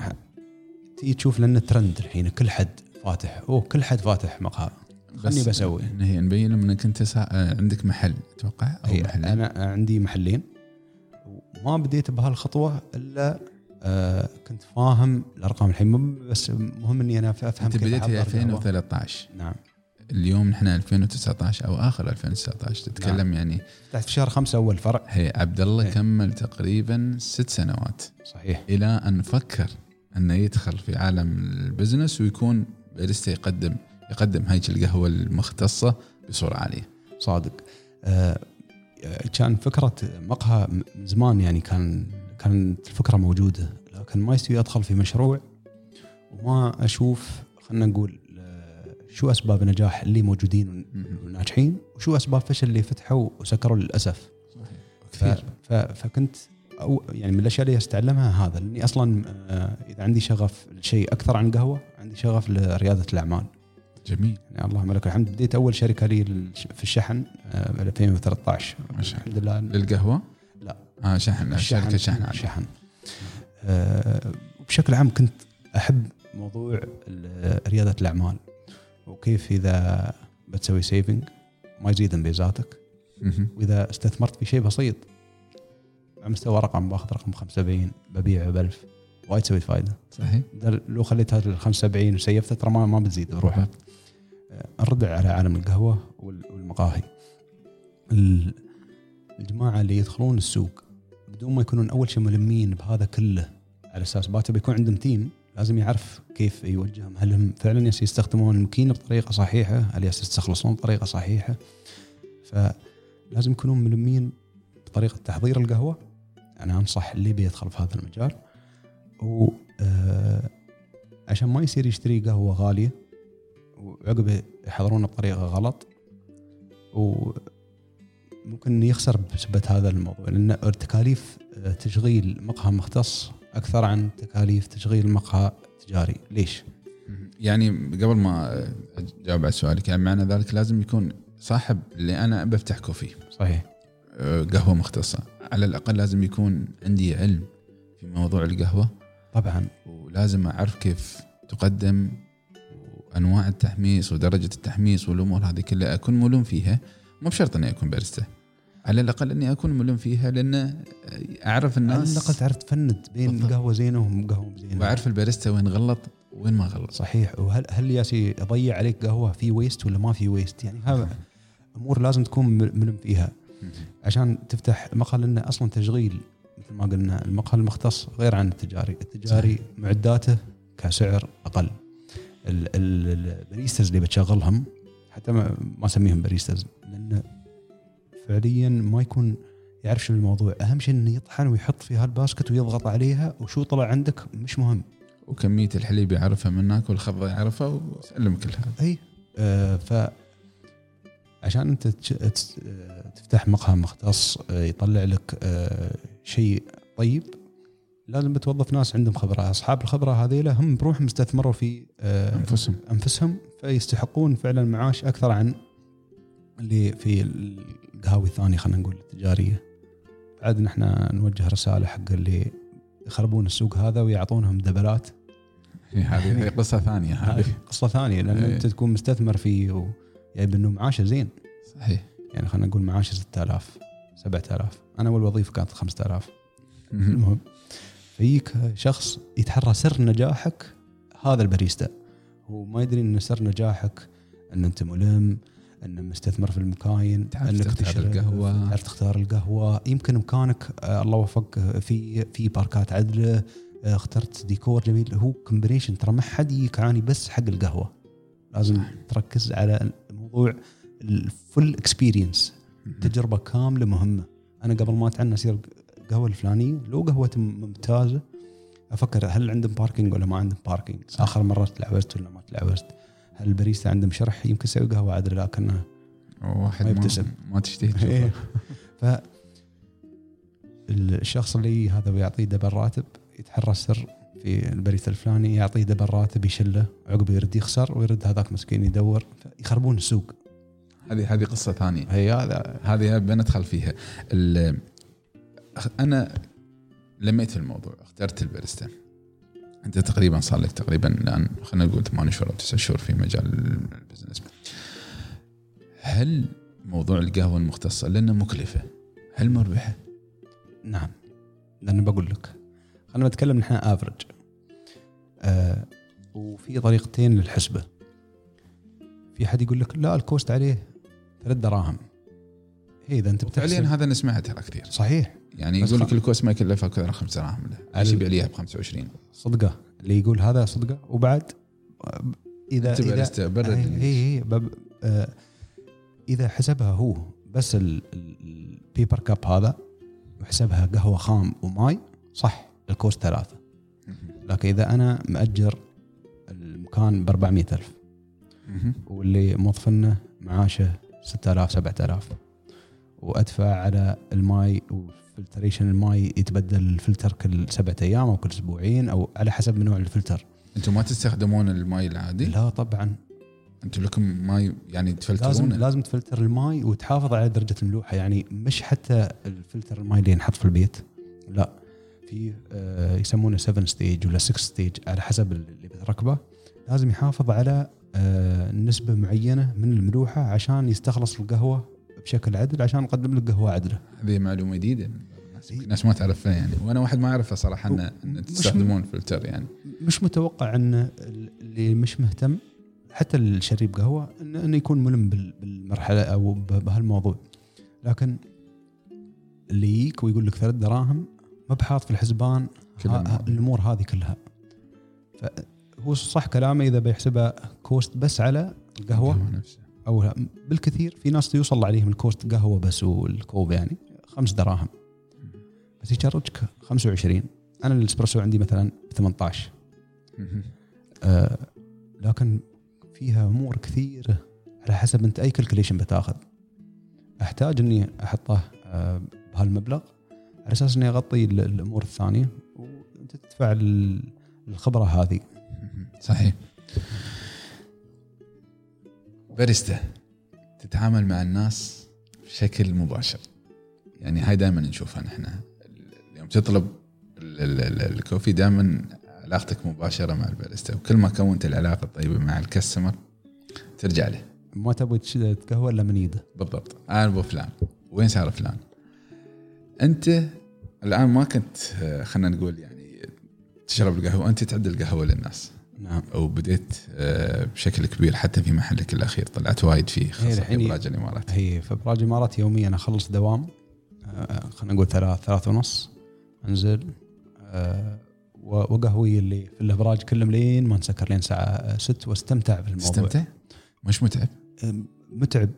تيجي تشوف لأن ترند الحين كل حد فاتح. أوه كل حد فاتح مقهى. خلني بسوي. هي نبين إنك أنت سا... آه، عندك محل أتوقع؟ أو هي محل. أنا عندي محلين. وما بديت بهالخطوة إلا آه كنت فاهم الأرقام الحين. بس مهم إني أنا أفهم أنت بديت في أحضر قهوة. 2013 نعم. اليوم نحن 2019 أو آخر 2019 تتكلم نعم. يعني فتحت في شهر خمسة أول فرع هي عبد الله إيه. كمل تقريبا ست سنوات. صحيح. إلى أن فكر أنه يدخل في عالم البزنس ويكون باريستا يقدم يقدم هيك القهوة المختصة بصورة عالية. صادق. آه كان فكرة مقهى من زمان يعني كان كانت الفكرة موجودة لكن ما يستوي أدخل في مشروع وما أشوف خلينا نقول شو أسباب نجاح اللي موجودين ون- وناجحين؟ وشو أسباب فشل اللي فتحوا وسكروا للأسف. كثير. ف... فكنت أو يعني من الأشياء اللي أستعلمها هذا لأني أصلا آه، إذا عندي شغف لشيء أكثر عن قهوة عندي شغف لرياده الأعمال. جميل. يعني اللهم لك الحمد بديت أول شركة لي في الشحن آه، ب 2013 ما شاء الحمد لله. للقهوة؟ لا. آه شحن شركة شحن. الشحن. آه، بشكل عام كنت أحب موضوع رياده الأعمال. وكيف إذا بتسوي saving ما يزيد انجازاتك مهم. وإذا استثمرت في شيء بسيط. على مستوى رقم باخذ رقم 75 ببيعه ب 1000 وايد سويت فائده صحيح. لو خليت هذا ال 75 وسيفته ترى ما ما بتزيد بروحها آه، نرد على عالم القهوة وال- والمقاهي. ال- الجماعة اللي يدخلون السوق بدون ما يكونون أول شيء ملمين بهذا كله على أساس باكر بيكون عندهم team لازم يعرف كيف يوجههم هل هم فعلا يس- يستخدمون الماكينه بطريقة صحيحة؟ هل يس يستخلصون بطريقة صحيحة؟ فلازم يكونون ملمين بطريقة تحضير القهوة. أنا أنصح اللي بيدخل في هذا المجال. و آه، عشان ما يصير يشتري قهوة غالية وعقب يحضرونها بطريقة غلط وممكن يخسر بسبب هذا الموضوع. لأن تكاليف آه، تشغيل مقهى مختص أكثر عن تكاليف تشغيل مقهى تجاري. ليش؟ يعني قبل ما اجاوب على سؤالك يعني معنى ذلك لازم يكون صاحب اللي أنا بفتح كوفي. صحيح. آه، قهوة مختصة. على الأقل لازم يكون عندي علم في موضوع القهوة. طبعا. ولازم أعرف كيف تقدم وأنواع التحميص ودرجة التحميص والأمور هذه كلها أكون ملم فيها. مو بشرط إني أكون باريستا. على الأقل أني أكون ملم فيها لأن أعرف على الناس الأقل تعرف تفند بين بالضبط. قهوة زينة وقهوه مو زينة. وأعرف الباريستا وين غلط وين ما غلط. صحيح. وهل هل ياسي أضيع عليك قهوة في ويست ولا ما في ويست يعني هذا أمور لازم تكون ملم فيها. عشان تفتح مقهى لأنه أصلا تشغيل مثل ما قلنا المقهى المختص غير عن التجاري، التجاري صحيح. معداته كسعر أقل. ال- ال- ال baristas اللي بتشغلهم حتى ما, ما أسميهم baristas لأن فعليا ما يكون يعرف شو الموضوع، أهم شيء إنه يطحن ويحط في هال basket ويضغط عليها وشو طلع عندك مش مهم. وكمية الحليب يعرفها منك والحبة يعرفها وسلم كل هذا أي آه ف عشان أنت تفتح مقهى مختص آه، يطلع لك آه، شيء طيب لازم بتوظف ناس عندهم خبرة، أصحاب الخبرة هذيلا هم بروحهم استثمروا في آه، أنفسهم. أنفسهم فيستحقون فعلا معاش أكثر عن اللي في القهاوي الثانية خلينا نقول التجارية. بعد نحن نوجه رسالة حق اللي يخربون السوق هذا ويعطونهم دبلات. هذه هي قصة ثانية هذه. هذه قصة ثانية لأن إيه. أنت تكون مستثمر فيه وجايب انه معاشه زين. صحيح. يعني خلينا نقول معاشه 6000 7000 أنا اول وظيفه كانت 5000 المهم فيك شخص يتحرى سر نجاحك هذا الباريستا هو ما يدري إن سر نجاحك إن أنت ملم ان مستثمر في المكاين إنك تختار تشرب، القهوة. تعرف تختار القهوة. يمكن مكانك آه، الله وفقك آه، في في parkات عدله آه، اخترت ديكور جميل. هو combination ترى ما حد يجيك عاني بس حق القهوة. لازم صح. تركز على الموضوع ال full experience تجربة كاملة مهمة. أنا قبل ما أتعنى اصير قهوه الفلانية لو قهوة ممتازة أفكر هل عندهم parking ولا ما عندهم parking. آخر مرة تلعبت ولا ما تلعبت الباريستا عندهم شرح يمكن يسوي قهوة عدله لكنها واحد ما يبتسم. ما تشتهي تشوفه إيه. ف الشخص اللي هذا بيعطيه double راتب يتحرى السر في البريد الفلاني يعطيه double راتب يشله عقبه يرد يخسر ويرد هذاك مسكين يدور يخربون السوق. هذه هذه قصة ثانية. هي هذا. هذه بندخل فيها. أنا لميت في الموضوع اخترت الباريستا أنت تقريبا صار لك تقريبا الآن خلينا نقول ثمان شهور أو تسع شهور في مجال ال business. هل موضوع القهوة المختصة لأنه مكلفة؟ هل مربحة؟ نعم لأن بقول لك خلينا نتكلم نحن افرج آه وفي طريقتين للحسبة. في حد يقول لك لا الكوست عليه ثلاث دراهم. هي إذا أنت فعليا بتحسب. هذا نسمعها ترى كثير. يعني يعني يقول لك الكوست ما يكلفها أكثر خمس دراهم له. على إيش يبيع لي ب 25 صدقة؟ اللي يقول هذا صدقة؟ وبعد؟ إذا إذا برد بب آه إذا حسبها هو بس ال- ال- ال paper cup هذا وحسبها قهوة خام وماي صح ال cost ثلاثة. لكن إذا أنا مأجر المكان ب 400000 مهم. واللي موظفنه معاشه 6000 7000 وأدفع على الماي و filtration الماي يتبدل الفلتر كل سبعة أيام أو كل أسبوعين أو على حسب نوع الفلتر. أنتم ما تستخدمون الماي العادي؟ لا طبعا. أنتم لكم ماي يعني لازم تفلترونه؟ لازم تفلتر الماي وتحافظ على درجة الملوحه يعني مش حتى الفلتر الماي اللي ينحط في البيت. لا في آه، يسمونه 7 stage ولا 6 stage على حسب اللي بتركبه. لازم يحافظ على آه، نسبة معينة من الملوحة عشان يستخلص القهوة بشكل عدل عشان نقدم لك قهوة عدلة. هذه معلومة جديدة. الناس ما تعرفها يعني. وأنا واحد ما أعرفها صراحة إن تستخدمون فلتر يعني. مش متوقع إن اللي مش مهتم حتى الشريب قهوة إن- إنه يكون ملم بال- بالمرحلة أو بهالموضوع. لكن اللي يجيك ويقول لك ثلاث دراهم ما بحاط في الحسبان ها-. الأمور هذه كلها. فهو صح كلامه إذا بيحسبها cost بس على القهوة نفسها. أو بالكثير في ناس يوصل عليهم ال cost قهوة بس والكوب يعني. خمس دراهم. بس يشارجك 25 أنا الإسبريسو عندي مثلا ب 18 مهم. آه لكن فيها أمور كثيره على حسب أنت أي كالكوليشن بتاخذ. أحتاج إني أحطه آه بهالمبلغ على أساس إني أغطي ال- الأمور الثانية. وأنت تدفع ال- الخبرة هذه. صحيح. باريستا تتعامل مع الناس بشكل مباشر. يعني هاي دائما نشوفها نحن. اليوم تطلب ال- ال- ال- ال coffee دائما علاقتك مباشرة مع الباريستا. وكل ما كونت العلاقة الطيبه مع ال customer ترجع له ما تبغى تقهوى إلا من إيده. بالضبط. أنا ابو فلان. وين صار فلان؟ أنت الآن ما كنت خلينا نقول يعني تشرب القهوة أنت تعد القهوة للناس. نعم. أو بديت آه، بشكل كبير حتى في محلك الأخير طلعت وايد فيه خاصة في ابراج الإمارات. هي في ابراج الإمارات يوميا أخلص دوام آه، خلينا نقول ثلاث ثلاث ونص أنزل آه، وقهوي اللي في الأبراج كلهم لين ما نسكر لين الساعة 6 واستمتع بالموضوع تستمتع مش متعب؟ متعب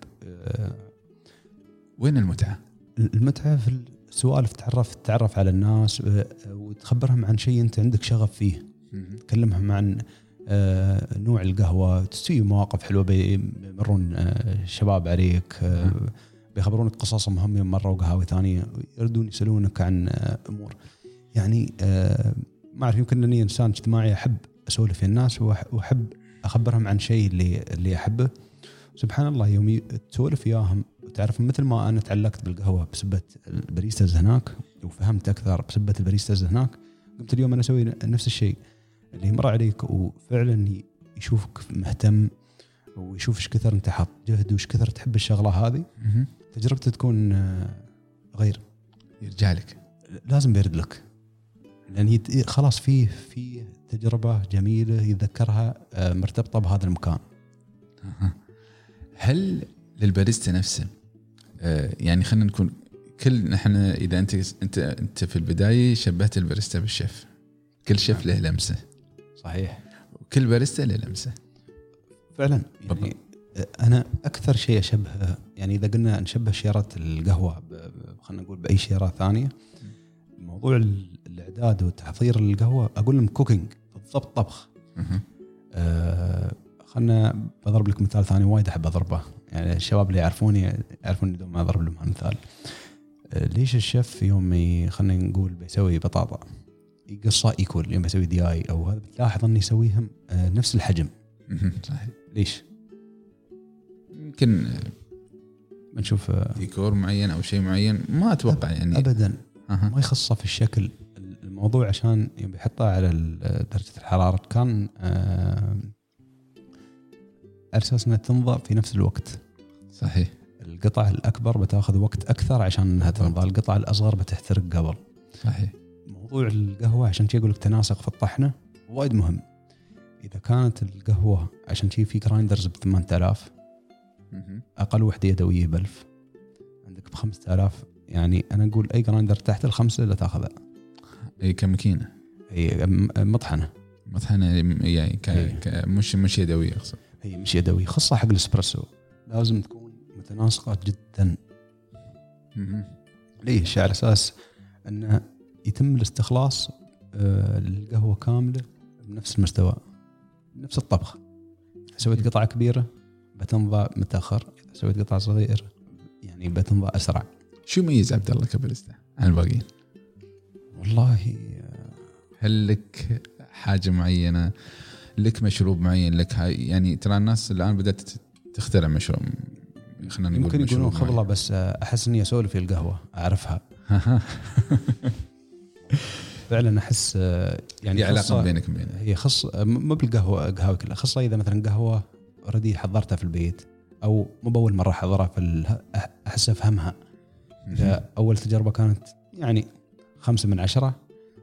وين المتعة؟ المتعة في السوالف تعرف تتعرف على الناس وتخبرهم عن شيء أنت عندك شغف فيه. تكلمهم عن آه، نوع القهوة. تسوي مواقف حلوة بيمرون آه، شباب عليك آه، بيخبرونك قصصهم هم يوم مروا قهاوي ثانية يردون يسألونك عن آه، أمور. يعني آه، ما أعرف يمكن أني إنسان اجتماعي أحب أسولف في الناس وأحب أخبرهم عن شيء اللي اللي أحبه. سبحان الله يوم تسولف وياهم وتعرف مثل ما أنا تعلقت بالقهوة بسبة ال baristas هناك وفهمت أكثر بسبة ال baristas هناك قمت اليوم أنا أسوي نفس الشيء. اللي يمر عليك وفعلا يشوفك مهتم ويشوف إيش كثر أنت حاط جهد وإيش كثر تحب الشغلة هذه. تجربته تكون غير. يرجع لك. لازم بيرد لك. لأن يت- خلاص فيه في تجربة جميلة يتذكرها آه، مرتبطة بهذا المكان. هل للباريستا نفسه آه، يعني خلينا نكون كل نحن إذا أنت أنت أنت في البداية شبهت الباريستا بالشيف. كل شيف له لمسة. صحيح. وكل باريستا له لمسة. فعلا. يعني آه، أنا أكثر شيء أشبه يعني إذا قلنا نشبه شيره القهوة خلينا نقول بأي شيره ثانية موضوع ال- الإعداد وتحضير القهوة أقول لهم cooking بالضبط طبخ. آه، خلنا بضرب لك مثال ثاني وايد أحب أضربه. يعني الشباب اللي يعرفوني يعرفوني دوم أضرب لهم هالمثال آه، ليش الشيف يوم خلينا نقول بيسوي بطاطا؟ يقصها equal يوم يسوي دياي أو هذا بتلاحظ انه يسويهم آه، نفس الحجم. صحيح. ليش؟ يمكن بنشوف آه، ديكور معين أو شيء معين ما أتوقع يعني. ابدا. أها. ما يخصه في الشكل الموضوع عشان يوم بيحطها على درجة الحرارة كان أساس إنها تنضى في نفس الوقت. صحيح. القطع الأكبر بتاخذ وقت أكثر عشان إنها تنضى القطع الأصغر بتحترق قبل. صحيح. موضوع القهوة عشان شي أقول لك تناسق في الطحنة وايد مهم. إذا كانت القهوة عشان شي في جرايندرز ب 8000 مهم. أقل وحدة يدوية ب 1000 عندك ب 5000 يعني أنا أقول أي grinder تحت الخمسة لا تاخذها أي كماكينه هي م- مطحنة. مطحنة يعني ك... إي. ك... مش مش يدوية أقصد. هي مش يدوي خاصه حق الإسبريسو. لازم تكون متناسقة جدا. ليش؟ على أساس إنه يتم الاستخلاص آه، للقهوة كاملة بنفس المستوى نفس الطبخ. سويت قطعة كبيرة بتنضى متأخر إذا سويت قطعة صغيرة يعني بتنضى أسرع. شو يميز عبد الله كباريستا عن الباقيين؟ والله آه، هل لك حاجة معينة؟ لك مشروب معين؟ لك يعني ترى الناس الآن بدأت تخترع مشروب خلينا نقول يمكن يقولون خبله بس آه، أحس إني أسولف في القهوة أعرفها. فعلا أحس آه، يعني في علاقة بينك وبينه. هي خص مو بالقهوة قهوة كلها خاصه إذا مثلا قهوة already حضرتها في البيت أو مو بأول مرة أحضرها في أحس أفهمها. أول تجربة كانت يعني خمسة من عشرة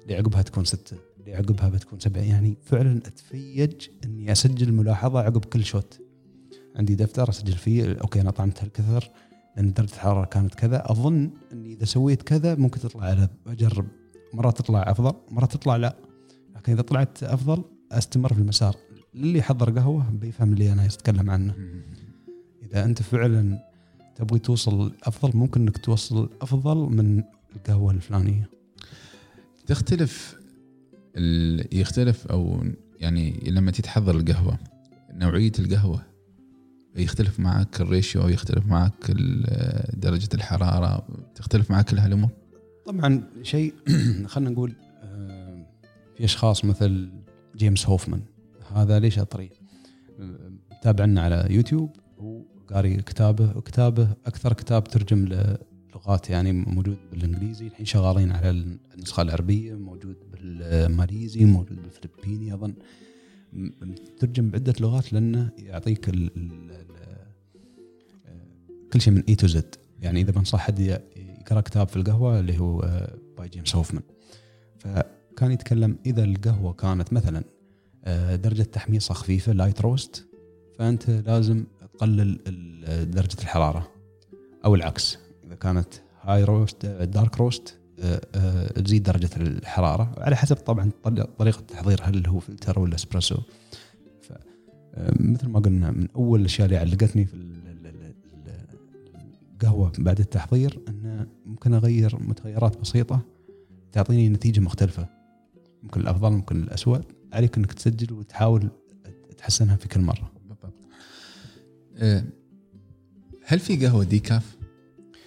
اللي عقبها تكون ستة اللي عقبها بتكون سبعة. يعني فعلا أتفيج إني أسجل ملاحظة عقب كل shot. عندي دفتر أسجل فيه أوكي أنا طعمت هالكثر لأن درجة الحرارة كانت كذا. أظن إني إذا سويت كذا ممكن تطلع على أجرب مرات تطلع أفضل مرات تطلع لا. لكن إذا طلعت أفضل أستمر في المسار. اللي حضر قهوة بيفهم اللي أنا أتكلم عنه. إذا أنت فعلا تبغي توصل أفضل ممكن إنك توصل أفضل من القهوة الفلانية. تختلف. يختلف أو يعني لما تتحضر القهوة نوعية القهوة يختلف معك الريشيو يختلف معك ال- درجة الحرارة تختلف معك كل هالامور طبعا شيء خلينا نقول آه، في أشخاص مثل جيمس هوفمان. هذا ليش أطري؟ تابعنا على يوتيوب وقاري كتابه وكتابه أكثر كتاب ترجم لغات يعني موجود بالإنجليزي الحين شغالين على النسخة العربية موجود بالماليزي موجود بالفلبيني أظن. م- مترجم بعدة لغات لأنه يعطيك ال ال كل شيء من A to Z يعني إذا بنصح حد يقرا كتاب في القهوة اللي هو آه، by جيمس هوفمان. فكان يتكلم إذا القهوة كانت مثلا آه، درجة تحميصها خفيفة light roast فأنت لازم تقلل ال- درجة الحرارة. أو العكس إذا كانت high roast dark roast آه، تزيد درجة الحرارة. على حسب طبعا طريقة التحضير هل هو فلتر ولا اسبريسو آه، مثل ما قلنا من أول الأشياء اللي علقتني في القهوه بعد التحضير انه ممكن أغير متغيرات بسيطة تعطيني نتيجة مختلفة. ممكن الأفضل ممكن الاسوء عليك إنك تسجل وتحاول تحسنها في كل مرة. بالضبط. آه، هل في قهوة ديكاف؟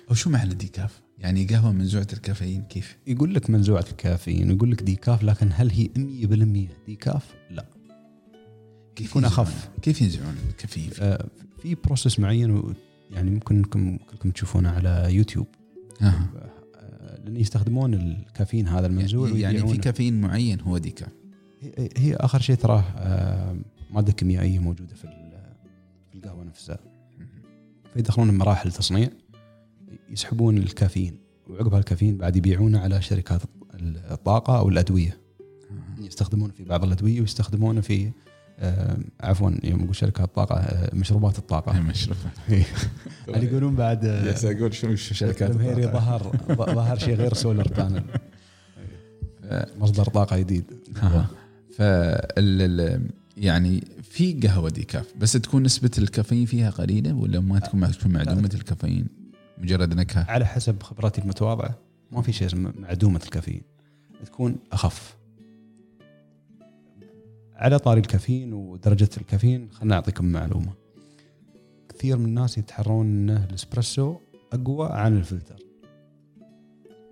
أو شو معنى ديكاف؟ يعني قهوة منزوعه الكافيين كيف؟ يقول لك منزوعه الكافيين ويقول لك ديكاف لكن هل هي 100% decaf؟ لا. كيف يكون أخف. كيف ينزعون الكافيين؟ آه، في process معين يعني ممكن انكم كلكم تشوفونه على يوتيوب. آه، لأن يستخدمون الكافيين هذا المنزوع يعني في. كافيين معين هو decaf هي- آخر شيء تراه آه، ماده كيميائيه موجودة في ال- في القهوة نفسها. فيدخلون بمراحل تصنيع يسحبون الكافيين وعقب الكافيين بعد يبيعونه على شركات الطاقة أو الأدوية. يستخدمونه في بعض الأدوية ويستخدمونه في عفوا يوم أقول شركات طاقه آه، مشروبات الطاقة. مشرفه اللي يقولون بعد آه، جالس أقول شنو؟ شركات الجمهيري الطاقة. ظهر ظهر شيء غير solar panel مصدر طاقة جديد. ال- يعني في قهوة decaf بس تكون نسبة الكافيين فيها قليلة ولا ما تكون تكون معدومة الكافيين؟ مجرد نكهة؟ على حسب خبراتي المتواضعة ما في شيء اسمه معدومة الكافيين. تكون أخف. على طاري الكافيين ودرجة الكافيين. خلنا أعطيكم معلومة. كثير من الناس يتحرون إنه الإسبريسو أقوى عن الفلتر.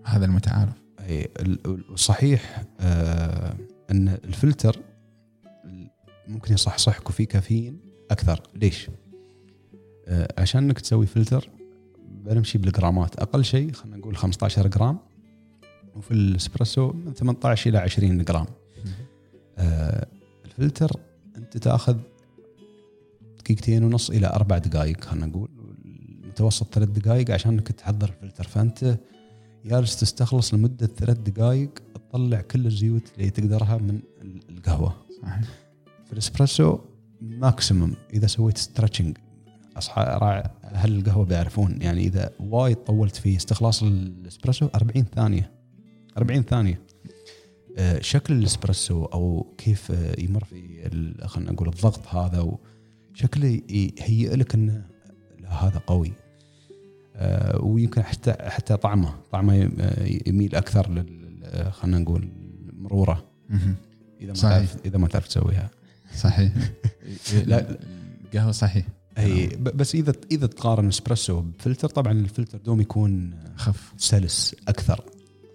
هذا المتعارف. أي الصحيح آه إن الفلتر ممكن يصحصحك وفيه كافيين أكثر. ليش؟ آه عشان إنك تسوي فلتر بنمشي بالجرامات. أقل شيء خلينا نقول 15 جرام وفي الإسبريسو من 18 إلى 20 جرام. آه الفلتر أنت تأخذ دقيقتين ونص إلى أربع دقائق خلينا نقول. المتوسط ثلاث دقائق عشان إنك تحضر الفلتر. فأنت جالس تستخلص لمدة ثلاث دقائق تطلع كل الزيوت اللي تقدرها من ال- القهوة. صحيح. في ال espresso maximum إذا سويت stretching اصحاب أهل القهوة بيعرفون يعني إذا وايد طولت في استخلاص الاسبريسو 40 ثانية. 40 ثانية. شكل الاسبريسو أو كيف آه، يمر في خلينا نقول الضغط هذا وشكله يهيئ لك إنه لا هذا قوي. آه، ويمكن حتى حتى طعمه طعمه آه، يميل أكثر لل آه، خلينا نقول المروره مهم. إذا ما صحيح. تعرف إذا ما تعرف تسويها. صحيح. لا. القهوة صحيح. أي ب- بس اذا إذا تقارن اسبريسو بفلتر طبعا الفلتر دوم يكون خف. سلس أكثر.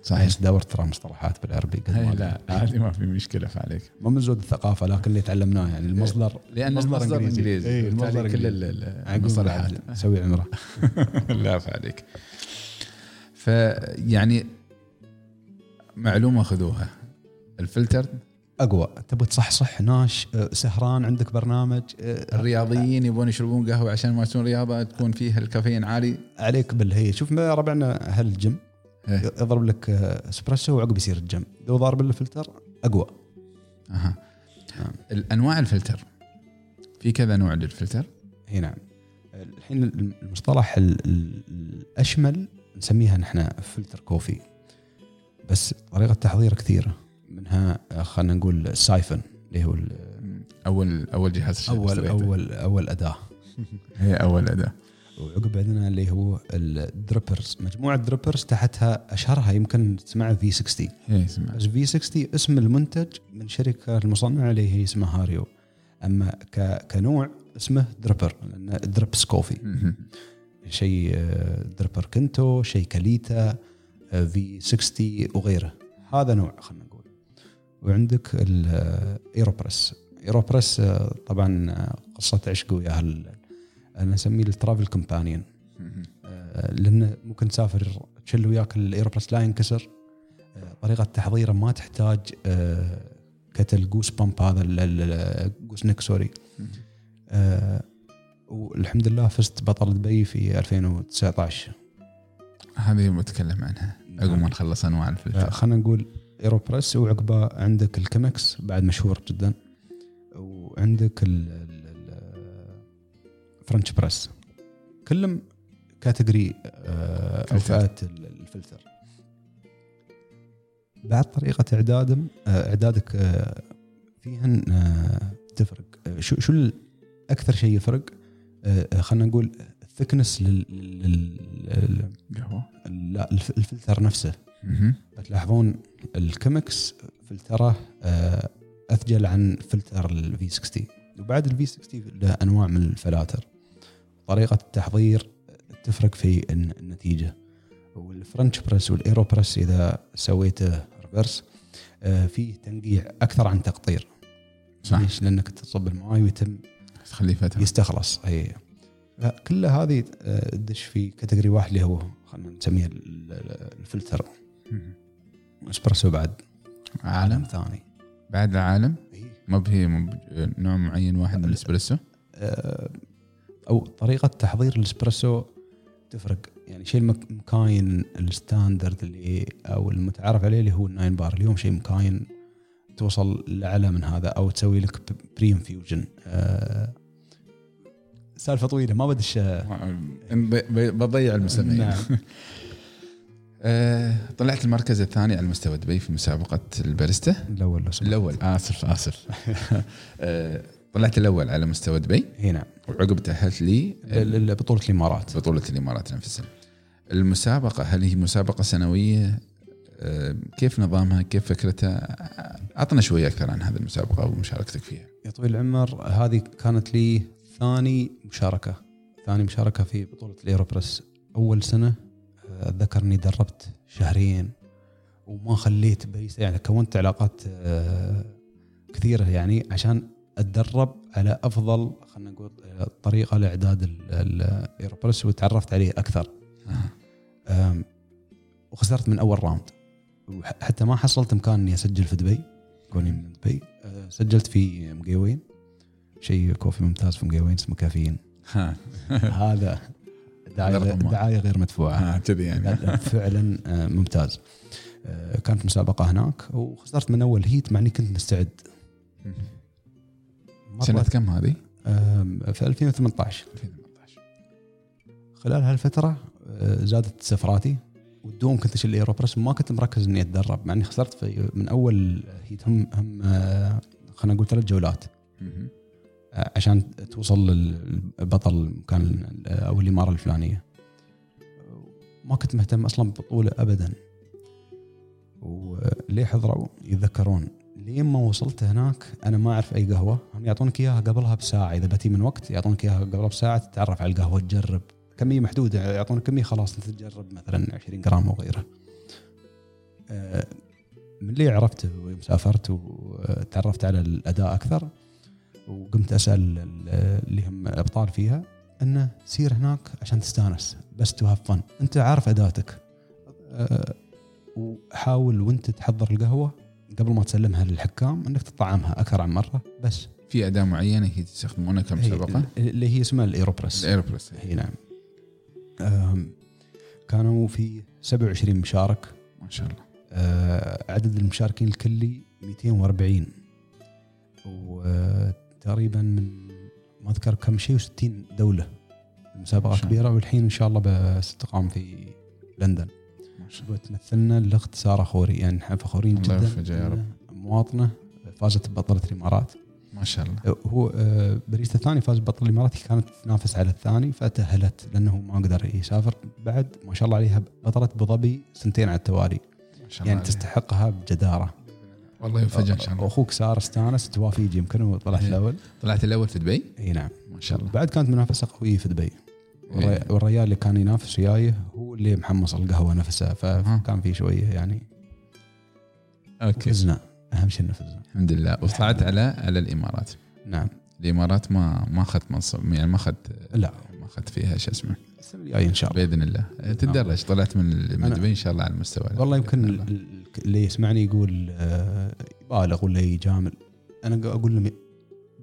صحيح. دورت ترى مصطلحات بالعربي قد ما. لا هذه ما في مشكلة فعليك. ما من زود الثقافة لكن اللي تعلمناه يعني المصدر لأن المصدر إنجليزي. إيه، المصدر كل المصطلحات نسوي عمرة. لا عليك فيعني معلومة خذوها. الفلتر. أقوى. تبغى تصحصح ناش آه، سهران عندك برنامج آه، الرياضيين يبون يشربون قهوة عشان ما تكون رياضة تكون فيها الكافيين عالي. عليك بالهي شوف ربعنا أهل الجيم إيه. يضرب لك آه، اسبريسو وعقب يصير الجيم لو ضارب له فلتر أقوى. أها. الأنواع الفلتر. في كذا نوع للفلتر. إي نعم. الحين المصطلح ال- ال- الأشمل نسميها نحن filter coffee. بس طريقة تحضير كثيرة. منها آه، خلينا نقول ال siphon اللي هو أول أول جهاز أول. أول أول أداة. هي أول أداة. وعقب عندنا اللي هو ال drippers مجموعة drippers تحتها أشهرها يمكن تسمعها V 60 هي اسمها بس V 60 اسم المنتج من شركة المصنعه اللي هي اسمها هاريو. أما ك- كنوع اسمه dripper drips coffee. شيء آه، dripper كونو شيء كاليتا آه، V 60 وغيره. هذا نوع خلينا نقول. وعندك الايروبريس ايروبريس آه، طبعا آه، قصة عشق وياها أنا أسميه ال travel companion. آه، لأنه ممكن تسافر تشل وياك الايروبريس لا ينكسر. آه، طريقة تحضيره ما تحتاج آه، kettle goose bump هذا gooseneck sorry آه، والحمد لله فزت بطل دبي في 2019 هذه بتكلم عنها عقب ما نخلص أنواع الفلتر. خلينا نقول ايروبريس وعقبه عندك الكيمكس بعد مشهور جدا. وعندك ال- French press. كلهم category آه، أو فلتر. فئات ال- الفلتر. بعد طريقة إعدادهم آه، إعدادك آه، فيهن آه، تفرق. آه، شو شو أكثر شيء يفرق؟ آه، آه، خلينا نقول ال thickness لل لا الف- الفلتر نفسه. بتلاحظون الكيمكس فلتره آه، أثقل عن filter ال V 60 وبعد ال V 60 له أنواع من الفلاتر. طريقة التحضير تفرق في الن- النتيجة. وال French press والإيروبريس إذا سويته reverse آه، فيه تنقيع أكثر عن تقطير. صح. ليش؟ لأنك تصب الماي ويتم تخليه فترة. يستخلص. إي. كل هذه آه، تدش في category واحد اللي هو خلينا نسميه ال- ال- ال filter. espresso بعد. عالم ثاني. بعد العالم. ما به نوع معين واحد من الاسبريسو؟ آه، أو طريقة تحضير الاسبرسو تفرق. يعني شيء المك- مكاين ال standard اللي أو المتعارف عليه اللي هو ال nine bar. اليوم شيء مكاين توصل لأعلى من هذا أو تسوي لك pre-infusion سالفة طويلة ما بدش آه، بض- بضيع المستمعين. نعم. آه، طلعت المركز الثاني على مستوى دبي في مسابقة الباريستا؟ الأول لو. الأول. آسف آسف. آه، طلعت الأول على مستوى دبي. إي نعم. وعقب تأهلت لي بطولة الإمارات. بطولة الإمارات نفسها. المسابقة هل هي مسابقة سنوية؟ آه، كيف نظامها؟ كيف فكرتها؟ أعطنا شوية أكثر عن هذه المسابقة ومشاركتك فيها. يا طويل العمر هذه كانت لي ثاني مشاركة. ثاني مشاركة في بطولة الإيروبرس أول سنة آه، أتذكر إني دربت شهرين وما خليت base يعني كونت علاقات آه، كثيرة يعني عشان أتدرب على أفضل خلينا نقول آه، طريقة لإعداد ال- ال- ال AeroPress وتعرفت عليه أكثر. آم، وخسرت من أول round. وحتى ما حصلت إمكان إني أسجل في دبي. كوني من دبي. آه، سجلت في مقيوين شيء coffee ممتاز في مقيوين اسمه كافيين. هذا دعايه. دعايه غير مدفوعه ها كذي يعني. لا، لا، فعلا آه، ممتاز. آه، كانت مسابقة هناك وخسرت من أول هيت مع إني كنت مستعد. سنة كم هذه؟ في 2018 2018 خلال هالفترة آه، زادت سفراتي. والدوم كنت أشيل الايروبرس وما كنت مركز إني أتدرب مع إني خسرت في من أول هيت. هم هم آه، خلينا نقول ثلاث جولات. آه، عشان توصل للبطل كان أو الإمارة الفلانية. ما كنت مهتم أصلا ببطوله ابدا. وليه حضروا؟ يتذكرون. لين ما وصلت هناك أنا ما أعرف أي قهوة. هم يعطونك إياها قبلها بساعة إذا بتي من وقت يعطونك إياها قبلها بساعة تتعرف على القهوة تجرب. كميه محدودة؟ يعطونك كميه خلاص أنت تجرب مثلا 20 جرام أو غيره آه، من اللي عرفته ويوم سافرت وتعرفت على الأداء أكثر وقمت أسأل ال- اللي هم ابطال فيها إنه سير هناك عشان تستانس just to have fun أنت عارف أداتك. أه، وحاول وأنت تحضر القهوة. قبل ما تسلمها للحكام إنك تطعمها أكثر عن مرة بس. في أداة معينة هي تستخدمونها كمسابقة؟ هي- اللي هي اسمها ال AeroPress. ال AeroPress. هي نعم. كانوا في 27 مشارك. ما شاء الله. آه، عدد المشاركين الكلي 240 وتقريبا من ما أذكر كم شيء و60 دولة. مسابقة. كبيرة والحين إن شاء الله بستقام في لندن. الله وتمثلنا الاخت سارة خوري. يعني نحن فخورين جدا يا رب. إن مواطنة فازت ببطلة الإمارات. ما شاء الله. هو آه، باريستا الثاني فاز ببطل الإمارات كانت تنافس على الثاني فتاهلت لأنه ما قدر يسافر. بعد ما شاء الله عليها بطلة أبو ظبي سنتين على التوالي. ما شاء الله يعني عليها. تستحقها بجدارة. والله يوفقها إن شاء الله. واخوك سار استانس توافيج يمكن وطلعت إيه. الأول. طلعت الأول في دبي؟ إي نعم. ما شاء الله. بعد كانت منافسة قوية في دبي. إيه. والريال اللي كان ينافس وياي اللي محمص القهوة نفسها. فكان في شوية يعني. أوكي. فزنا. أهم شيء إنه فزنا. الحمد لله. وطلعت على على الإمارات. نعم. الإمارات ما ما أخذت منصب يعني ما اخذت لا. ما أخذت فيها شو اسمه. إن شاء الله. بإذن الله. تتدرج. طلعت من من أنا- دبي إن شاء الله على المستوى. والله يمكن اللي يسمعني يقول آه، يبالغ ولا يجامل. أنا أقول لهم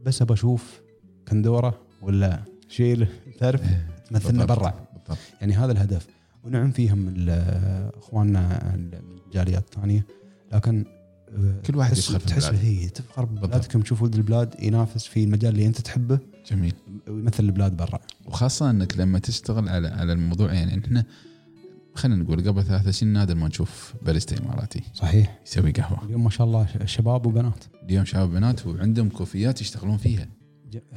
بس أبى أشوف كندورة ولا شيء تعرف؟ تمثلنا. برا. يعني هذا الهدف. ونعم فيهم اخواننا الجاليات الثانية. لكن آه، كل واحد يفخر تحس. هي تفخر. ببلادكم تشوف ولد البلاد ينافس في المجال اللي انت تحبه. جميل. ويمثل البلاد برا. وخاصة انك لما تشتغل على على الموضوع يعني إحنا خلينا نقول قبل ثلاث سنين نادر ما نشوف باريستا إماراتي صحيح. يسوي قهوة. اليوم ما شاء الله شباب وبنات. اليوم شباب بنات وعندهم كوفيات يشتغلون فيها.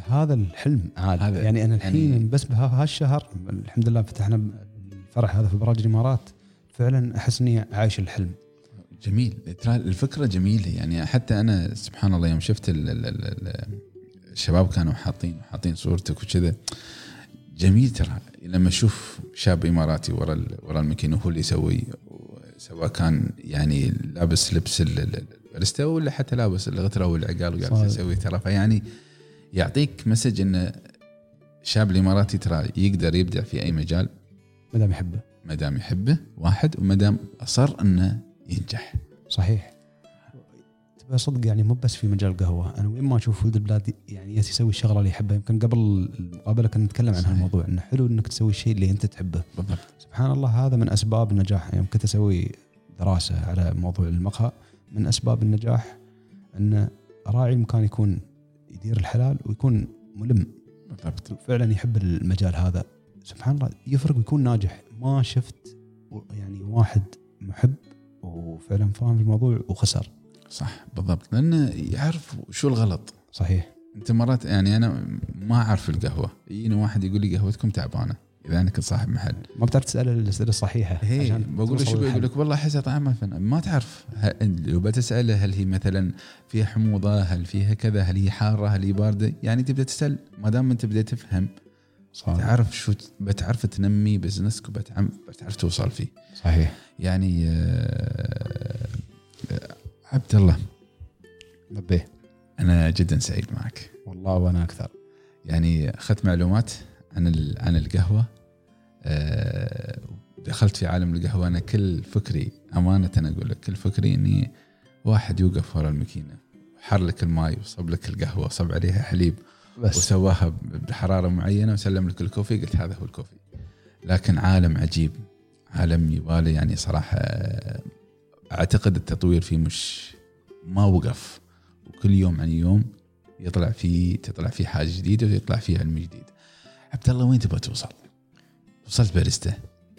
هذا الحلم عاد. هذا يعني أنا الحين يعني- بس بهالشهر الحمد لله فتحنا الفرع هذا في ابراج الإمارات فعلا أحس إني عايش الحلم. جميل. ترى الفكرة جميلة. يعني حتى أنا سبحان الله يوم شفت ال ال ال ال الشباب كانوا حاطين حاطين صورتك وكذا. جميل ترى. لما أشوف شاب إماراتي ورا ورا الماكينة هو اللي يسوي سواء كان يعني لابس لبس ال- ال- الباريستا ولا حتى لابس الغترة والعقال وقاعد. يسوي ترى. فيعني يعطيك مسج انه الشاب الإماراتي ترى يقدر يبدع في أي مجال. ما دام يحبه. ما دام يحبه واحد وما دام أصر أنه ينجح. صحيح. تبى صدق يعني مو بس في مجال القهوة. أنا وين ما أشوف ولد البلاد يعني يسوي الشغلة اللي يحبها. يمكن قبل المقابلة كنا نتكلم عن. هالموضوع إنه حلو إنك تسوي الشيء اللي أنت تحبه. بالضبط. سبحان الله هذا من أسباب النجاح. يوم كنت أسوي دراسة على موضوع المقهى من أسباب النجاح أن راعي المكان يكون يدير الحلال ويكون ملم. بالضبط. فعلا يحب المجال هذا. سبحان الله يفرق ويكون ناجح. ما شفت يعني واحد محب وفعلا فاهم في الموضوع وخسر. صح بالضبط. لأنه يعرف شو الغلط. صحيح. أنت مرات يعني أنا ما أعرف القهوة. يجيني واحد يقول لي قهوتكم تعبانة إذا أنا كنت صاحب محل. ما بتعرف تسأل الأسئلة الصحيحة هي عشان بقول شو. يقول لك والله أحسها طعمها فن. ما تعرف لو بتسأله هل هي مثلا فيها حموضة هل فيها كذا هل هي حارة هل هي باردة يعني تبدأ تسأل. ما دام أنت بديت تفهم صحيح. تعرف شو بتعرف تنمي بزنسك وبتعرف بتعرف توصل فيه. صحيح. يعني آه، آه، عبد الله. نبيه أنا جدا سعيد معك. والله وأنا أكثر. يعني أخذت معلومات عن عن القهوة. آه، دخلت في عالم القهوة. أنا كل فكري أمانة أنا أقول لك كل فكري إني واحد يوقف ورا الماكينة حر لك الماي وصب لك القهوة وصب عليها حليب بس. وسواها بحرارة معينة وسلم لك الكوفي. قلت هذا هو الكوفي. لكن عالم عجيب. عالم يبالي يعني صراحة أعتقد التطوير فيه مش ما وقف. وكل يوم عن يوم يطلع فيه تطلع فيه حاجة جديدة ويطلع فيه علم جديد. عبد الله وين تبغى توصل؟ وصلت باريستا.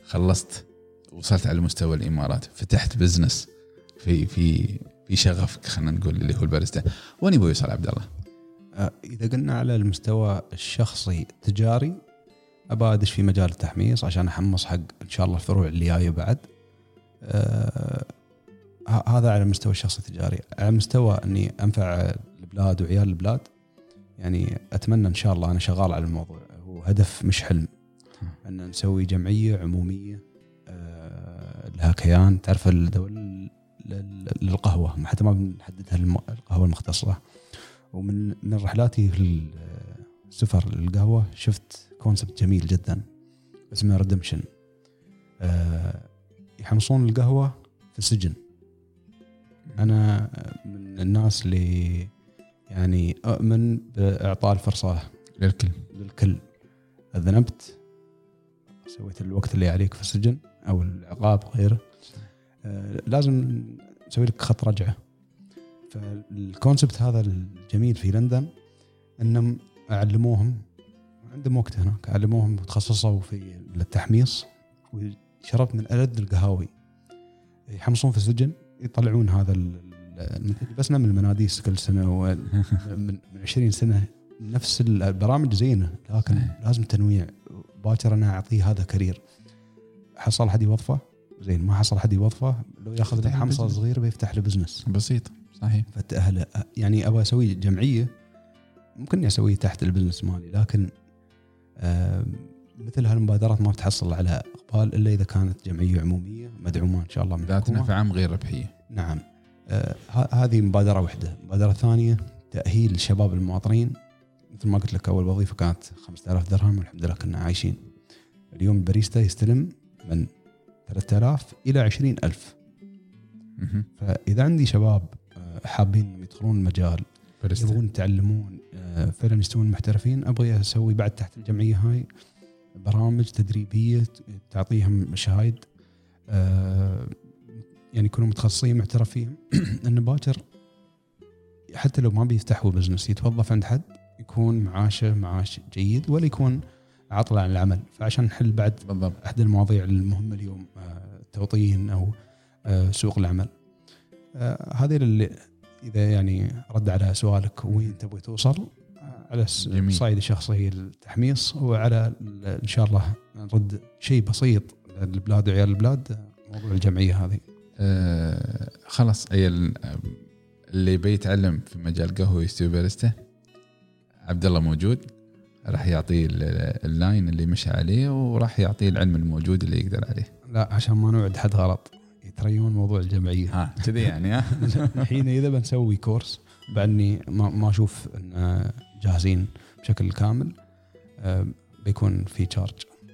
خلصت. وصلت على مستوى الإمارات. فتحت بزنس في في في شغفك خلينا نقول اللي هو الباريستا. وين يبغى يوصل عبد الله؟ آه، إذا قلنا على المستوى الشخصي التجاري ابى أدش في مجال التحميص عشان أحمص حق إن شاء الله الفروع اللي جاية بعد. آه هذا على المستوى الشخصي التجاري على مستوى إني أنفع البلاد وعيال البلاد يعني أتمنى إن شاء الله أنا شغال على الموضوع. هو هدف مش حلم. إن نسوي جمعية عمومية آه لها كيان. تعرف الدول لل- للقهوه حتى ما بنحددها القهوة المختصة. ومن من رحلاتي في السفر للقهوة شفت concept جميل جدا اسمه Redemption يحمصون القهوة في السجن. أنا من الناس اللي يعني أؤمن بإعطاء الفرصة للكل. للكل. أذنبت سويت الوقت اللي عليك في السجن أو العقاب غيره. آه، لازم نسوي لك خط رجعة. فالكونسبت هذا الجميل في لندن إنهم علموهم عندهم وقت هناك علموهم وتخصصوا في التحميص وشربت من ألذ القهاوي. يحمصون في السجن يطلعون هذا بس من المناديس كل سنة ومن من 20 سنة. نفس البرامج زينة لكن. لازم تنويع. باكر أنا أعطيه هذا career. حصل حد يوظفه؟ زين ما حصل حد يوظفه. لو ياخذ له حمصه. صغيره بيفتح له business بسيط. صحيح. فتأهله يعني أبغى أسوي جمعية ممكن إني اسويه تحت ال business مالي لكن مثل هالمبادرات ما بتحصل على إقبال إلا إذا كانت جمعية عمومية مدعومة إن شاء الله من ذات. نفع غير ربحية. نعم. آه هذه مبادرة واحدة. مبادرة ثانية تأهيل الشباب المواطنين. مثل ما قلت لك أول وظيفة كانت 5000 درهم والحمد لله كنا عايشين. اليوم الباريستا يستلم من 3000 إلى 20000 مهم. فإذا عندي شباب حابين يدخلون المجال. يبغون يتعلمون آه، فعلا يستوون محترفين. أبغى أسوي بعد تحت الجمعية هاي برامج تدريبية تعطيهم شهايد آه، يعني يكونوا متخصصين محترفين. انه باكر حتى لو ما بيفتحوا بزنس يتوظف عند حد يكون معاشه معاش جيد ولا يكون عطلة عن العمل. فعشان نحل بعد بالضبط. أحد المواضيع المهمة اليوم التوطين أو آه، سوق العمل. هذه اللي إذا يعني رد على سؤالك وين تبغي توصل آه، على. الصعيد الشخصي التحميص وعلى إن شاء الله نرد شيء بسيط للبلاد وعيال البلاد آه، موضوع الجمعية هذه. آه خلاص اللي بيتعلم في مجال قهوة يستوي باريستا عبد الله موجود راح يعطيه ال- ال line اللي مشى عليه وراح يعطيه العلم الموجود اللي يقدر عليه. لا عشان ما نوعد حد غلط. يتريون موضوع الجمعية. ها كذي يعني ها؟ الحين إذا بنسوي course بعدني ما, ما أشوف إن جاهزين بشكل كامل آه، بيكون في تشارج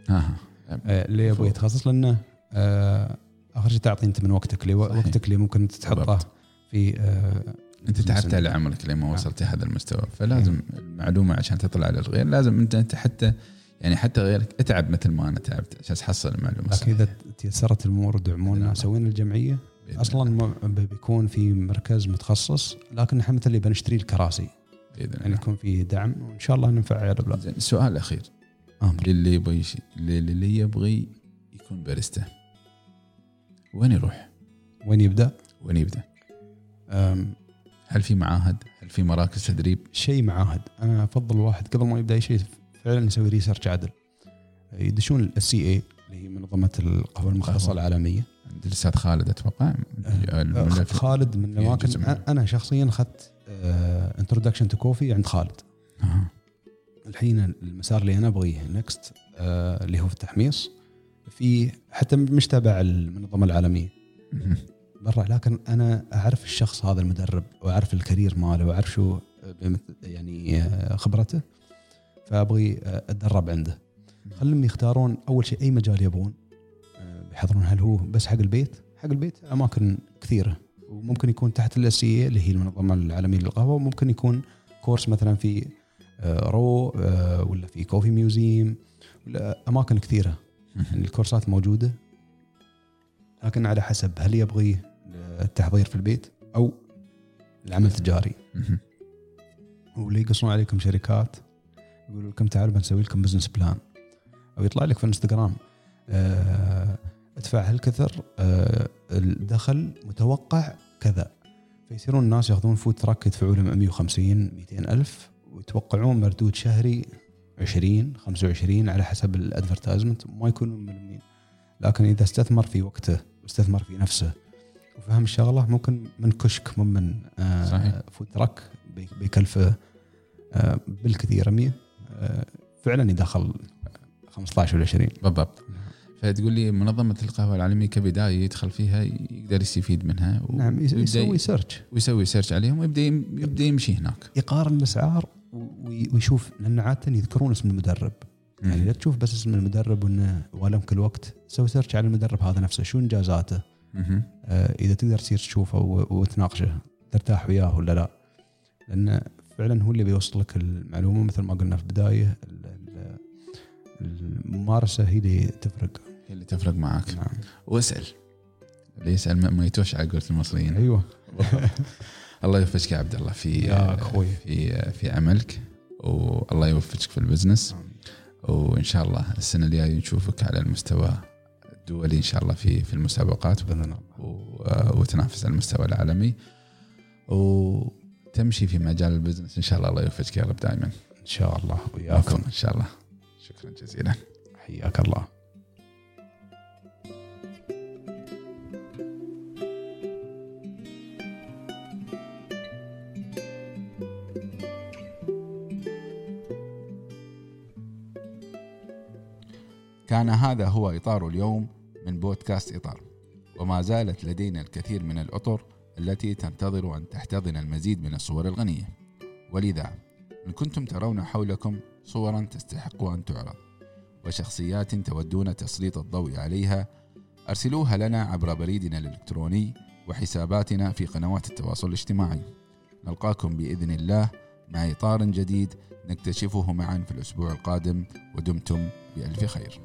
ها آه، اللي يبغى يتخصص لأنه آه، آخر شيء تعطي انت من وقتك اللي. وقتك اللي ممكن تحطه. في آه، أنت تعبت على عمرك لما نعم. وصلت هذا المستوى فلازم المعلومة عشان تطلع للغير لازم انت أنت حتى يعني حتى غيرك اتعب مثل ما أنا تعبت عشان تحصل المعلومة لكن. إذا تيسرت الأمور ودعمونا نعم. وسوينا الجمعية أصلا بيكون في مركز متخصص لكن إحنا مثل اللي بنشتري الكراسي بإذن يعني يكون في دعم وإن شاء الله ننفع البلاد زين السؤال الاخير أمر للي يبغى اللي يبغي يكون باريستا وين يروح؟ وين يبدأ؟ وين يبدأ؟ أم، هل في معاهد؟ هل في مراكز تدريب؟ شيء معاهد أنا أفضل الواحد قبل ما يبدأ أي شيء فعلا يسوي research عدل. يدشون ال SCA اللي هي منظمة القهوة المختصه. العالمية. عند الأستاذ خالد أتوقع. آه، خالد من الاماكن أنا شخصيا أخذت introduction to coffee عند خالد. آه. الحين المسار اللي أنا أبغيه next اللي هو في التحميص. في حتى مش تابع المنظمة العالمية. برا لكن أنا أعرف الشخص هذا المدرب وأعرف ال career ماله وأعرف شو بمث- يعني آه، خبرته. فابغي آه، أتدرب عنده. خلهم يختارون أول شيء أي مجال يبغون. آه، بيحضرون هل هو بس حق البيت؟ حق البيت أماكن كثيرة. وممكن يكون تحت ال SCA اللي هي المنظمة العالمية للقهوة. وممكن يكون course مثلا في آه، RAW ولا في Coffee Museum ولا أماكن كثيرة. يعني. الكورسات موجودة. لكن على حسب هل يبغي التحضير في البيت أو العمل التجاري. واللي يقصون عليكم شركات. يقولوا لكم تعالوا بنسوي لكم business plan أو يطلع لك في الانستغرام آه، ادفع هالكثر آه، الدخل متوقع كذا. فيصيرون الناس ياخذون food truck يدفعوا لهم 150 200 ألف ويتوقعون مردود شهري 20 25 على حسب ال advertisement ما يكونوا ملمين. لكن إذا استثمر في وقته واستثمر في نفسه وفهم الشغلة ممكن من كشك مو من آه صحيح. food truck بي- بيكلفه آه بالكثير 100 آه فعلا يدخل 15 ولا 20 بالضبط. فتقول لي منظمة القهوة العالمية كبداية يدخل فيها يقدر يستفيد منها نعم يسوي search ويسوي search عليهم ويبدأ يبدأ يمشي هناك. يقارن الأسعار وي- ويشوف لأن عاده يذكرون اسم المدرب. يعني لا تشوف بس اسم المدرب وإنه ولم كل وقت سوي search على المدرب هذا نفسه شو إنجازاته. آه، إذا تقدر تصير تشوفه وتناقشه ترتاح وياه ولا لا؟ لأن فعلا هو اللي بيوصل لك المعلومة مثل ما قلنا في البداية ال- ال- الممارسة هي اللي تفرق. هي اللي تفرق معك نعم. واسأل. اللي يسأل ما- يتوش على قولة المصريين. أيوه. الله يوفقك يا عبد الله. في يا أخوي. في في عملك والله يوفقك في البزنس. وإن شاء الله السنة الجاية نشوفك على المستوى الدولي إن شاء الله في في المسابقات. بإذن الله. و- وتنافس على المستوى العالمي. وتمشي في مجال البزنس. إن شاء الله الله يوفقك يا رب دائما. إن شاء الله وياكم إن شاء الله. شكرا جزيلا. حياك الله. كان هذا هو إطار اليوم من بودكاست إطار. وما زالت لدينا الكثير من الأطر التي تنتظر أن تحتضن المزيد من الصور الغنية. ولذا إن كنتم ترون حولكم صورا تستحق أن تعرض وشخصيات تودون تسليط الضوء عليها أرسلوها لنا عبر بريدنا الإلكتروني وحساباتنا في قنوات التواصل الاجتماعي. نلقاكم بإذن الله مع إطار جديد نكتشفه معا في الأسبوع القادم ودمتم بألف خير.